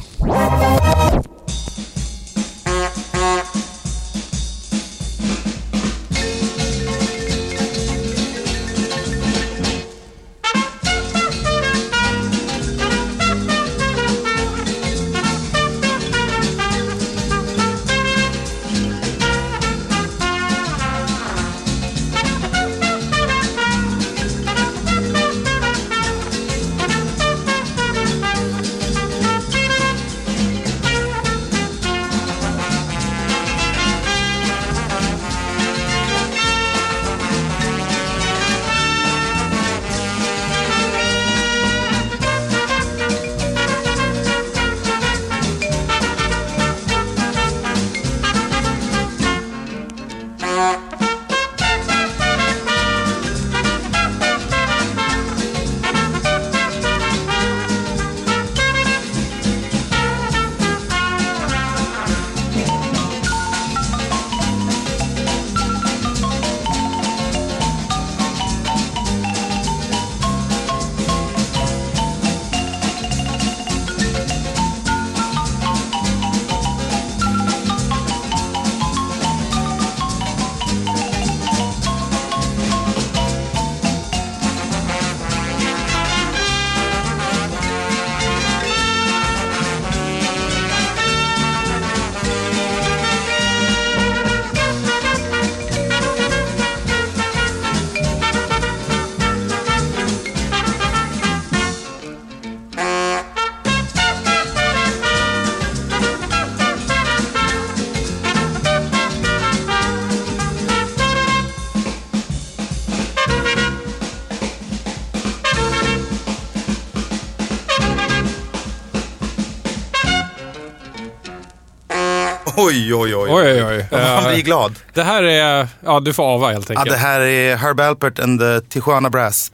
D: Oj, oj, oj.
C: Oj, oj, oj.
D: Man
C: Eh,
D: blir glad.
C: det här är... Ja, du får ava helt
D: Ja,
C: enkelt.
D: det här är Herb Alpert and the Tijuana Brass.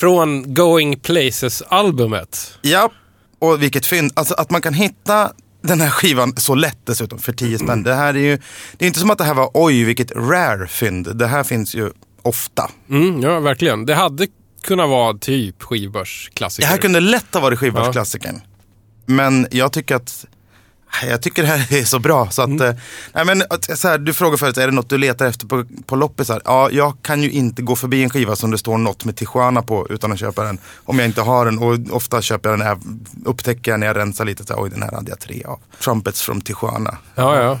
C: Från Going Places-albumet.
D: Ja, och vilket fynd. Alltså att man kan hitta den här skivan så lätt dessutom för 10 spänn. Det här är ju, det är inte som att det här var oj vilket rare fynd. Det här finns ju ofta.
C: Mm, ja, verkligen. Det hade kunnat vara typ
D: Det
C: skivbörsklassiker.
D: här kunde lätt ha varit skivbörsklassikern. Men jag tycker att jag tycker det här är så bra. Så att,
C: Mm.
D: eh, nej men, så här, du frågar förut, är det något du letar efter på, på loppisar? Ja, jag kan ju inte gå förbi en skiva som det står något med Tijuana på utan att köpa den. Om jag inte har den. Och ofta köper jag den, här, upptäcker jag när jag rensar lite, så här, oj den här hade jag tre av. Trumpets from Tijuana.
C: Ja, ja.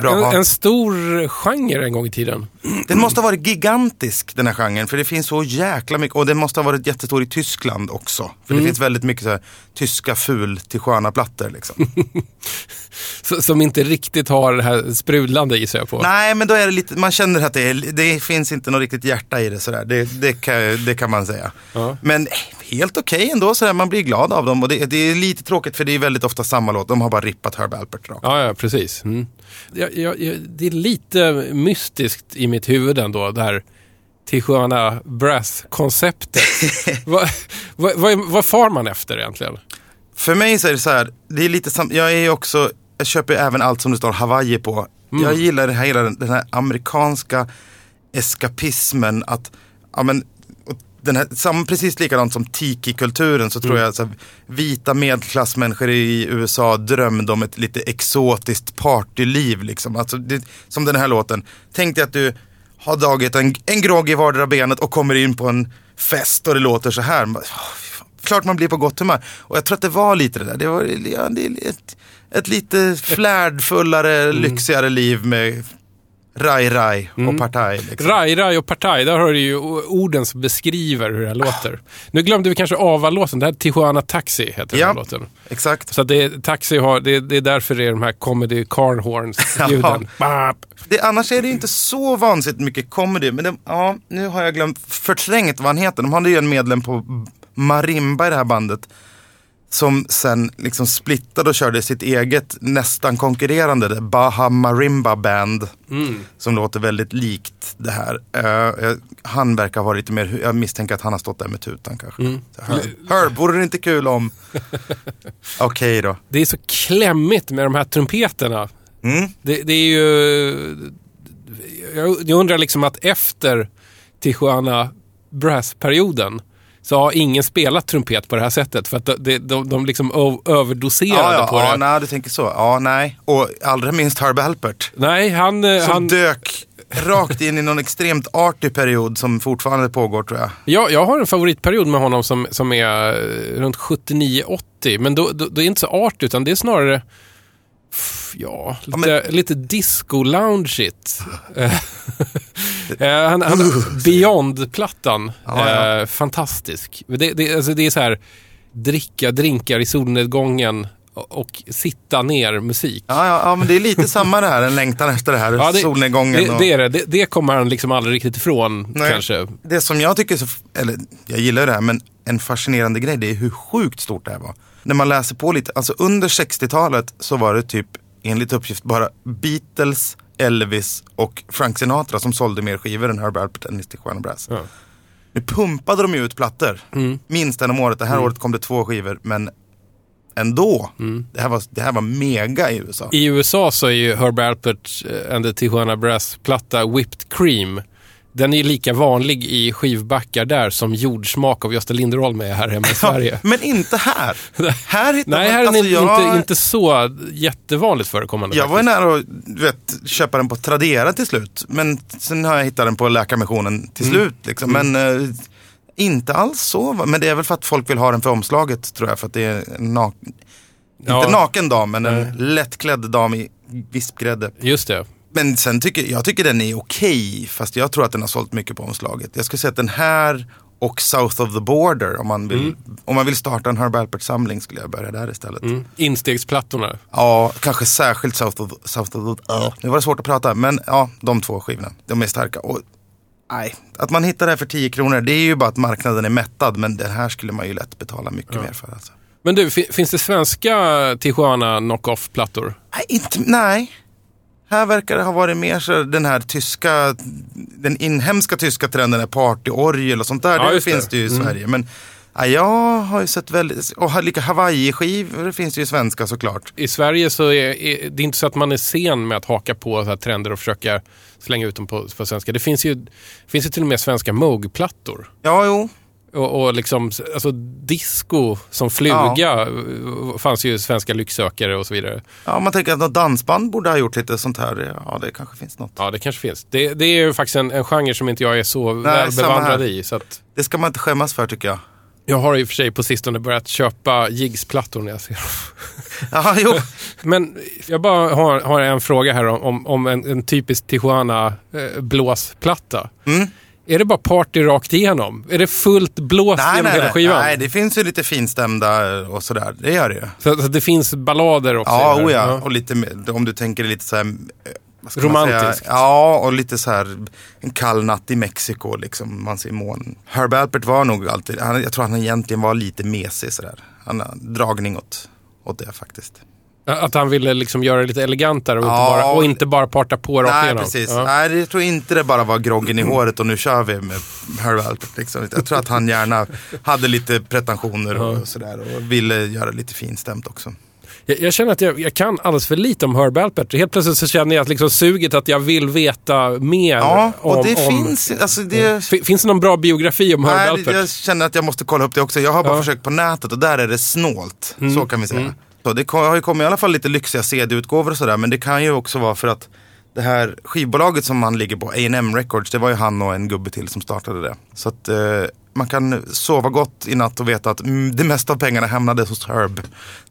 D: Bra.
C: En, en stor genre en gång i tiden.
D: Den måste ha varit gigantisk den här genren. För det finns så jäkla mycket. Och den måste ha varit jättestor i Tyskland också. För
C: Mm.
D: det finns väldigt mycket så här, tyska ful Tijuana-plattor. Liksom.
C: S- Som inte riktigt har det här sprudlande gissar jag på.
D: Nej, men då är det lite, man känner att det, är, det finns inte något riktigt hjärta i det sådär. Det, det, kan, det kan man säga.
C: Ja.
D: Men eh, helt okej ändå, sådär. man blir glad av dem. Och det, det är lite tråkigt för det är väldigt ofta samma låt. De har bara rippat Herb Alpert rakt.
C: Ja, ja precis. Mm. Jag, jag, jag, det är lite mystiskt i mitt huvud ändå, det här Tijuana Brass-konceptet. vad, vad, vad, vad far man efter egentligen?
D: För mig så är det så här, det är lite sam- jag är också, jag köper även allt som det står Hawaii på. Jag gillar det här, hela den, den här amerikanska eskapismen att, ja men, den här, sam, precis likadant som tiki-kulturen så tror jag så här, vita medelklassmänniskor i USA drömde om ett lite exotiskt partyliv. Liksom. Alltså, det, som den här låten. Tänk dig att du har dragit en, en grogg i vardera benet och kommer in på en fest och det låter så här. Man- fan. Klart man blir på gott humör. Och jag tror att det var lite det där. Det var ja, det ett, ett lite flärdfullare, lyxigare liv med Rai Rai och Partaj. Liksom.
C: Rai, Rai och Partaj, där har du ju orden som beskriver hur det här låter. Nu glömde vi kanske Ava-låten, det här är Tijuana Taxi heter den
D: Ja.
C: här låten.
D: Exakt.
C: Så det, är- Taxi har, det, är- det är därför det är de här comedy carnhorns-ljuden.
D: Det, annars är det ju inte så vansinnigt mycket comedy. Men det, ja, nu har jag glömt, förträngt vad han heter. De hade ju en medlem på Marimba i det här bandet. Som sen liksom splittade och körde sitt eget nästan konkurrerande Baha Marimba Band. Som låter väldigt likt det här. Eh, han verkar vara lite mer, jag misstänker att han har stått där med tutan kanske. Herb, Herb, vore det inte kul om... Okej då.
C: Det är så klämmigt med de här trumpeterna.
D: Mm.
C: Det, det är ju... Jag, jag undrar liksom att efter Tijuana Brass-perioden så har ingen spelat trumpet på det här sättet. För att de, de, de, liksom överdoserade
D: Ja, ja,
C: på
D: ja
C: det.
D: nej, du tänker så. Ja, nej. Och allra minst Herb Alpert.
C: Nej, han... eh,
D: Som
C: han
D: dök rakt in i någon extremt artig period som fortfarande pågår tror jag.
C: jag, jag har en favoritperiod med honom som, som är eh, runt 79-80. Men då, då, då är det inte så art utan det är snarare... Ja, lite,
D: men-
C: lite disco-loungeigt. Eh, han, han, Beyond-plattan,
D: Ja, ja.
C: eh, fantastisk. Det, det, alltså det är så här, dricka drinkar i solnedgången och, sitta ner musik.
D: Ja, ja, ja, men det är lite samma det här, en längtan efter det här,
C: Ja, det,
D: solnedgången.
C: det,
D: och...
C: det är det. det. Det kommer han liksom aldrig riktigt ifrån
D: Nej.
C: kanske.
D: Det som jag tycker så, eller jag gillar ju det här, men en fascinerande grej det är hur sjukt stort det här var. När man läser på lite, alltså under 60-talet så var det typ enligt uppgift bara Beatles, Elvis och Frank Sinatra som sålde mer skivor än Herb Alpert än Tijuana Brass.
C: Ja.
D: Nu pumpade de ju ut plattor,
C: Mm.
D: minst en om året. Det här året kom det två skivor, men ändå. Det, här var, det här var mega i USA.
C: I USA så är ju Herb Alpert eh, and the Tijuana Brass-platta Whipped Cream. Den är lika vanlig i skivbackar där som jordsmak av Gösta Linderholm är här hemma i Sverige.
D: Men inte här. här hittar
C: Nej,
D: man,
C: här är
D: alltså,
C: inte,
D: jag,
C: inte, inte så jättevanligt förekommande.
D: Jag var
C: faktiskt.
D: nära att vet, köpa den på Tradera till slut. Men sen har jag hittat den på Läkarmissionen till
C: Mm.
D: slut. Liksom. Men eh, inte alls så. Men det är väl för att folk vill ha den för omslaget tror jag. För att det är en nak-
C: Ja.
D: Inte naken dam, men en lättklädd dam i vispgrädde.
C: Just det.
D: Men sen tycker jag tycker den är okej. Fast jag tror att den har sålt mycket på omslaget. Jag skulle säga att den här och South of the Border. Om man vill, om man vill starta en Herb Alpert-samling skulle jag börja där istället.
C: Mm. Instegsplattorna.
D: Ja, kanske särskilt South of, South of the... Uh. Nu var det svårt att prata, men ja, de två skivorna. De är starka. Och, nej, att man hittar det här för 10 kronor, det är ju bara att marknaden är mättad. Men det här skulle man ju lätt betala mycket mer för. Alltså.
C: Men du, fi- finns det svenska Tijuana knock-off-plattor?
D: Nej, inte, nej. Här verkar det ha varit mer så den här tyska, den inhemska tyska trenden är partyorgel och sånt där.
C: Ja,
D: det finns det ju i Sverige. Men Ja, jag har ju sett väldigt, och lika Hawaii-skivor finns det ju svenska såklart.
C: I Sverige så är, är det inte så att man är sen med att haka på så här trender och försöka slänga ut dem på, på svenska. Det finns ju, finns ju till och med svenska Moog-plattor.
D: Ja, jo.
C: Och, och liksom, alltså disco som fluga eh, fanns ju svenska lycksökare och så vidare.
D: Ja, man tänker att något dansband borde ha gjort lite sånt här. Ja, det kanske finns något.
C: Ja, det kanske finns. Det, det är ju faktiskt en, en genre som inte jag är så väl
D: samma
C: bevandrad
D: här.
C: i. Så att
D: Det ska man inte skämmas för tycker jag.
C: jag har i och för sig på sistone börjat köpa Jigs-plattor när jag ser dem.
D: Ja, jo.
C: Men jag bara har, har en fråga här om, om, en, en typisk Tijuana eh, blåsplatta.
D: Mm.
C: Är det bara party rakt igenom? Är det fullt blås
D: nej,
C: genom
D: nej,
C: hela skivan?
D: nej, det finns ju lite finstämda och sådär. Det gör det ju.
C: Så, så det finns ballader också?
D: Ja, oh ja. Och lite, om du tänker lite så här... eh,
C: Romantiskt.
D: Ja, och lite så här en kall natt i Mexiko, liksom. Man ser månen. Herb Alpert var nog alltid, han, jag tror han egentligen var lite mesig sådär. Han har dragning åt, åt det faktiskt.
C: Att han ville liksom göra det lite elegantare och,
D: Ja.
C: inte, bara, och inte bara parta på rakt
D: Nej, precis.
C: Ja.
D: Nej, jag tror inte det bara var groggen i håret och nu kör vi med Herb Alpert. Liksom. Jag tror att han gärna hade lite pretensioner och sådär. Och ville göra lite finstämt också.
C: Jag, jag känner att jag, jag kan alldeles för lite om Herb Alpert. Helt plötsligt så känner jag att liksom suget att jag vill veta mer
D: Ja, och
C: om...
D: det
C: om,
D: finns, alltså det...
C: Fi- Finns det någon bra biografi om Herb Alpert?
D: jag känner att jag måste kolla upp det också. Jag har bara
C: Ja. Mm.
D: försökt på nätet och där är det snålt. Så kan vi säga. Då. det har ju kommit i alla fall lite lyxiga CD-utgåvor och sådär. Men det kan ju också vara för att det här skivbolaget som han ligger på, A&M Records, det var ju han och en gubbe till som startade det. Så att eh, man kan sova gott i natt och veta att mm, det mesta av pengarna hamnade hos Herb.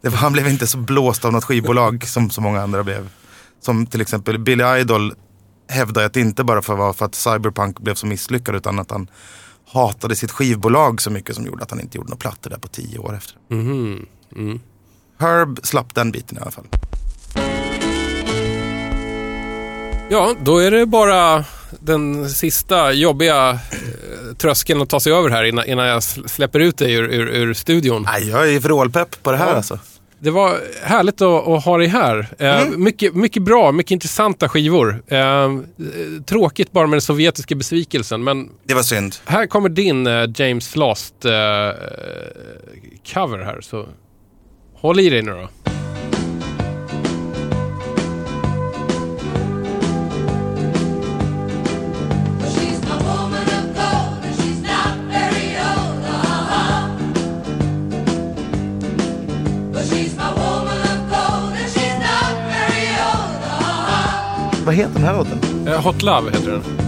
D: Det var, han blev inte så blåst av något skivbolag som så många andra blev. Som till exempel Billy Idol hävdar att det inte bara för var för att Cyberpunk blev så misslyckad utan att han hatade sitt skivbolag så mycket som gjorde att han inte gjorde några plattor där på tio år efter.
C: Mhm. Mm.
D: Herb slapp den biten i alla fall.
C: Ja, då är det bara den sista jobbiga eh, tröskeln att ta sig över här innan, innan jag sl- släpper ut dig ur, ur, ur studion.
D: Nej, jag är vrålpepp på det här
C: Ja.
D: alltså.
C: Det var härligt att, att ha dig här. Eh,
D: Mm.
C: mycket, mycket bra, mycket intressanta skivor. Eh, tråkigt bara med den sovjetiska besvikelsen, men
D: Det var synd.
C: här kommer din eh, James Last cover här. Så håll i dig nu då.
D: Vad heter den här låten?
C: Eh, Hot Love heter den.